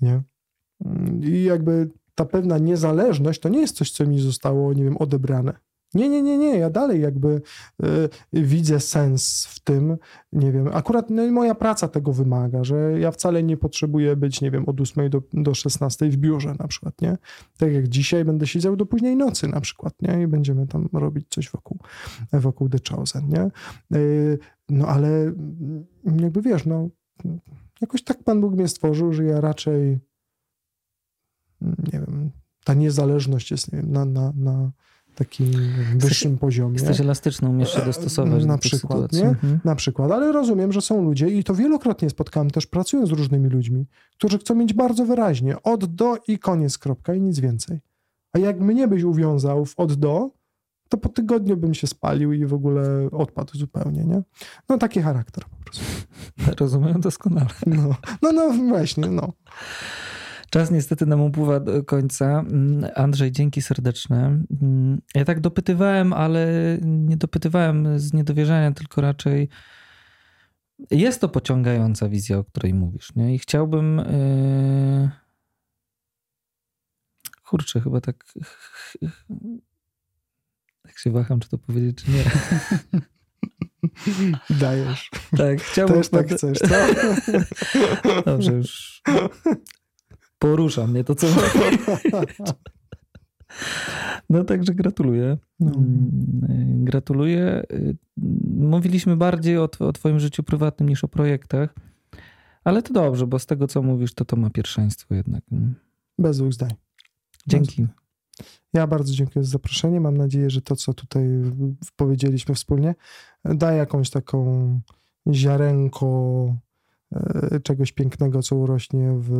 nie? I jakby ta pewna niezależność to nie jest coś, co mi zostało, nie wiem, odebrane. Nie, nie, nie, nie. Ja dalej jakby y, widzę sens w tym. Nie wiem, akurat no, moja praca tego wymaga, że ja wcale nie potrzebuję być, nie wiem, od 8 do, do 16 w biurze na przykład, nie? Tak jak dzisiaj będę siedział do późnej nocy na przykład, nie? I będziemy tam robić coś wokół, wokół The Chosen, nie? Y, no ale mm, jakby wiesz, no jakoś tak Pan Bóg mnie stworzył, że ja raczej nie wiem, ta niezależność jest nie wiem, na, na, na takim wyższym poziomie. Jesteś elastyczny, umiesz się dostosować na do przykład, nie? Mhm. Na przykład, ale rozumiem, że są ludzie i to wielokrotnie spotkałem też pracując z różnymi ludźmi, którzy chcą mieć bardzo wyraźnie od do i koniec, kropka i nic więcej. A jak mnie byś uwiązał w od do, to po tygodniu bym się spalił i w ogóle odpadł zupełnie, nie? No taki charakter po prostu. *laughs* Rozumiem doskonale. No, no, no właśnie, no. Czas niestety nam upływa do końca. Andrzej, dzięki serdeczne. Ja tak dopytywałem, ale nie dopytywałem z niedowierzania, tylko raczej jest to pociągająca wizja, o której mówisz. Nie? I chciałbym. Yy... Kurczę, chyba tak. Tak się waham, czy to powiedzieć, czy nie. *laughs* Dajesz. Tak, chciałbym. Też tak chcesz, co? *laughs* Dobrze, już Porusza mnie to, co No także gratuluję. No. Mm, gratuluję. Mówiliśmy bardziej o, o twoim życiu prywatnym niż o projektach, ale to dobrze, bo z tego, co mówisz, to to ma pierwszeństwo jednak. Bez dwóch zdań. Dzięki. Ja bardzo dziękuję za zaproszenie. Mam nadzieję, że to, co tutaj powiedzieliśmy wspólnie, da jakąś taką ziarenko czegoś pięknego, co urośnie w,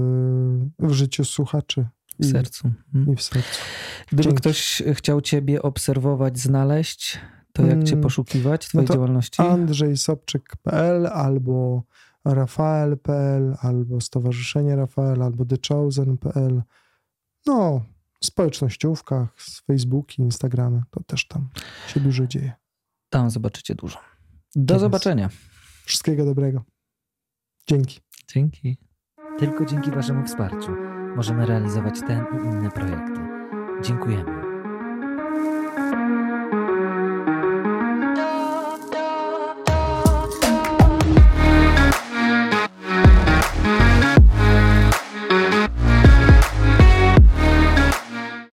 w życiu słuchaczy. W sercu. Mhm. I w sercu. Gdyby Dzięki. ktoś chciał ciebie obserwować, znaleźć, to jak cię mm, poszukiwać, twojej no działalności? andrzejsobczyk.pl albo rafael.pl albo Stowarzyszenie Rafael albo thechosen.pl no, w społecznościówkach, z Facebooki, Instagramy, to też tam się dużo dzieje. Tam zobaczycie dużo. Do zobaczenia. Wszystkiego dobrego. Dzięki. Dzięki. Tylko dzięki Waszemu wsparciu możemy realizować ten i inne projekty. Dziękujemy.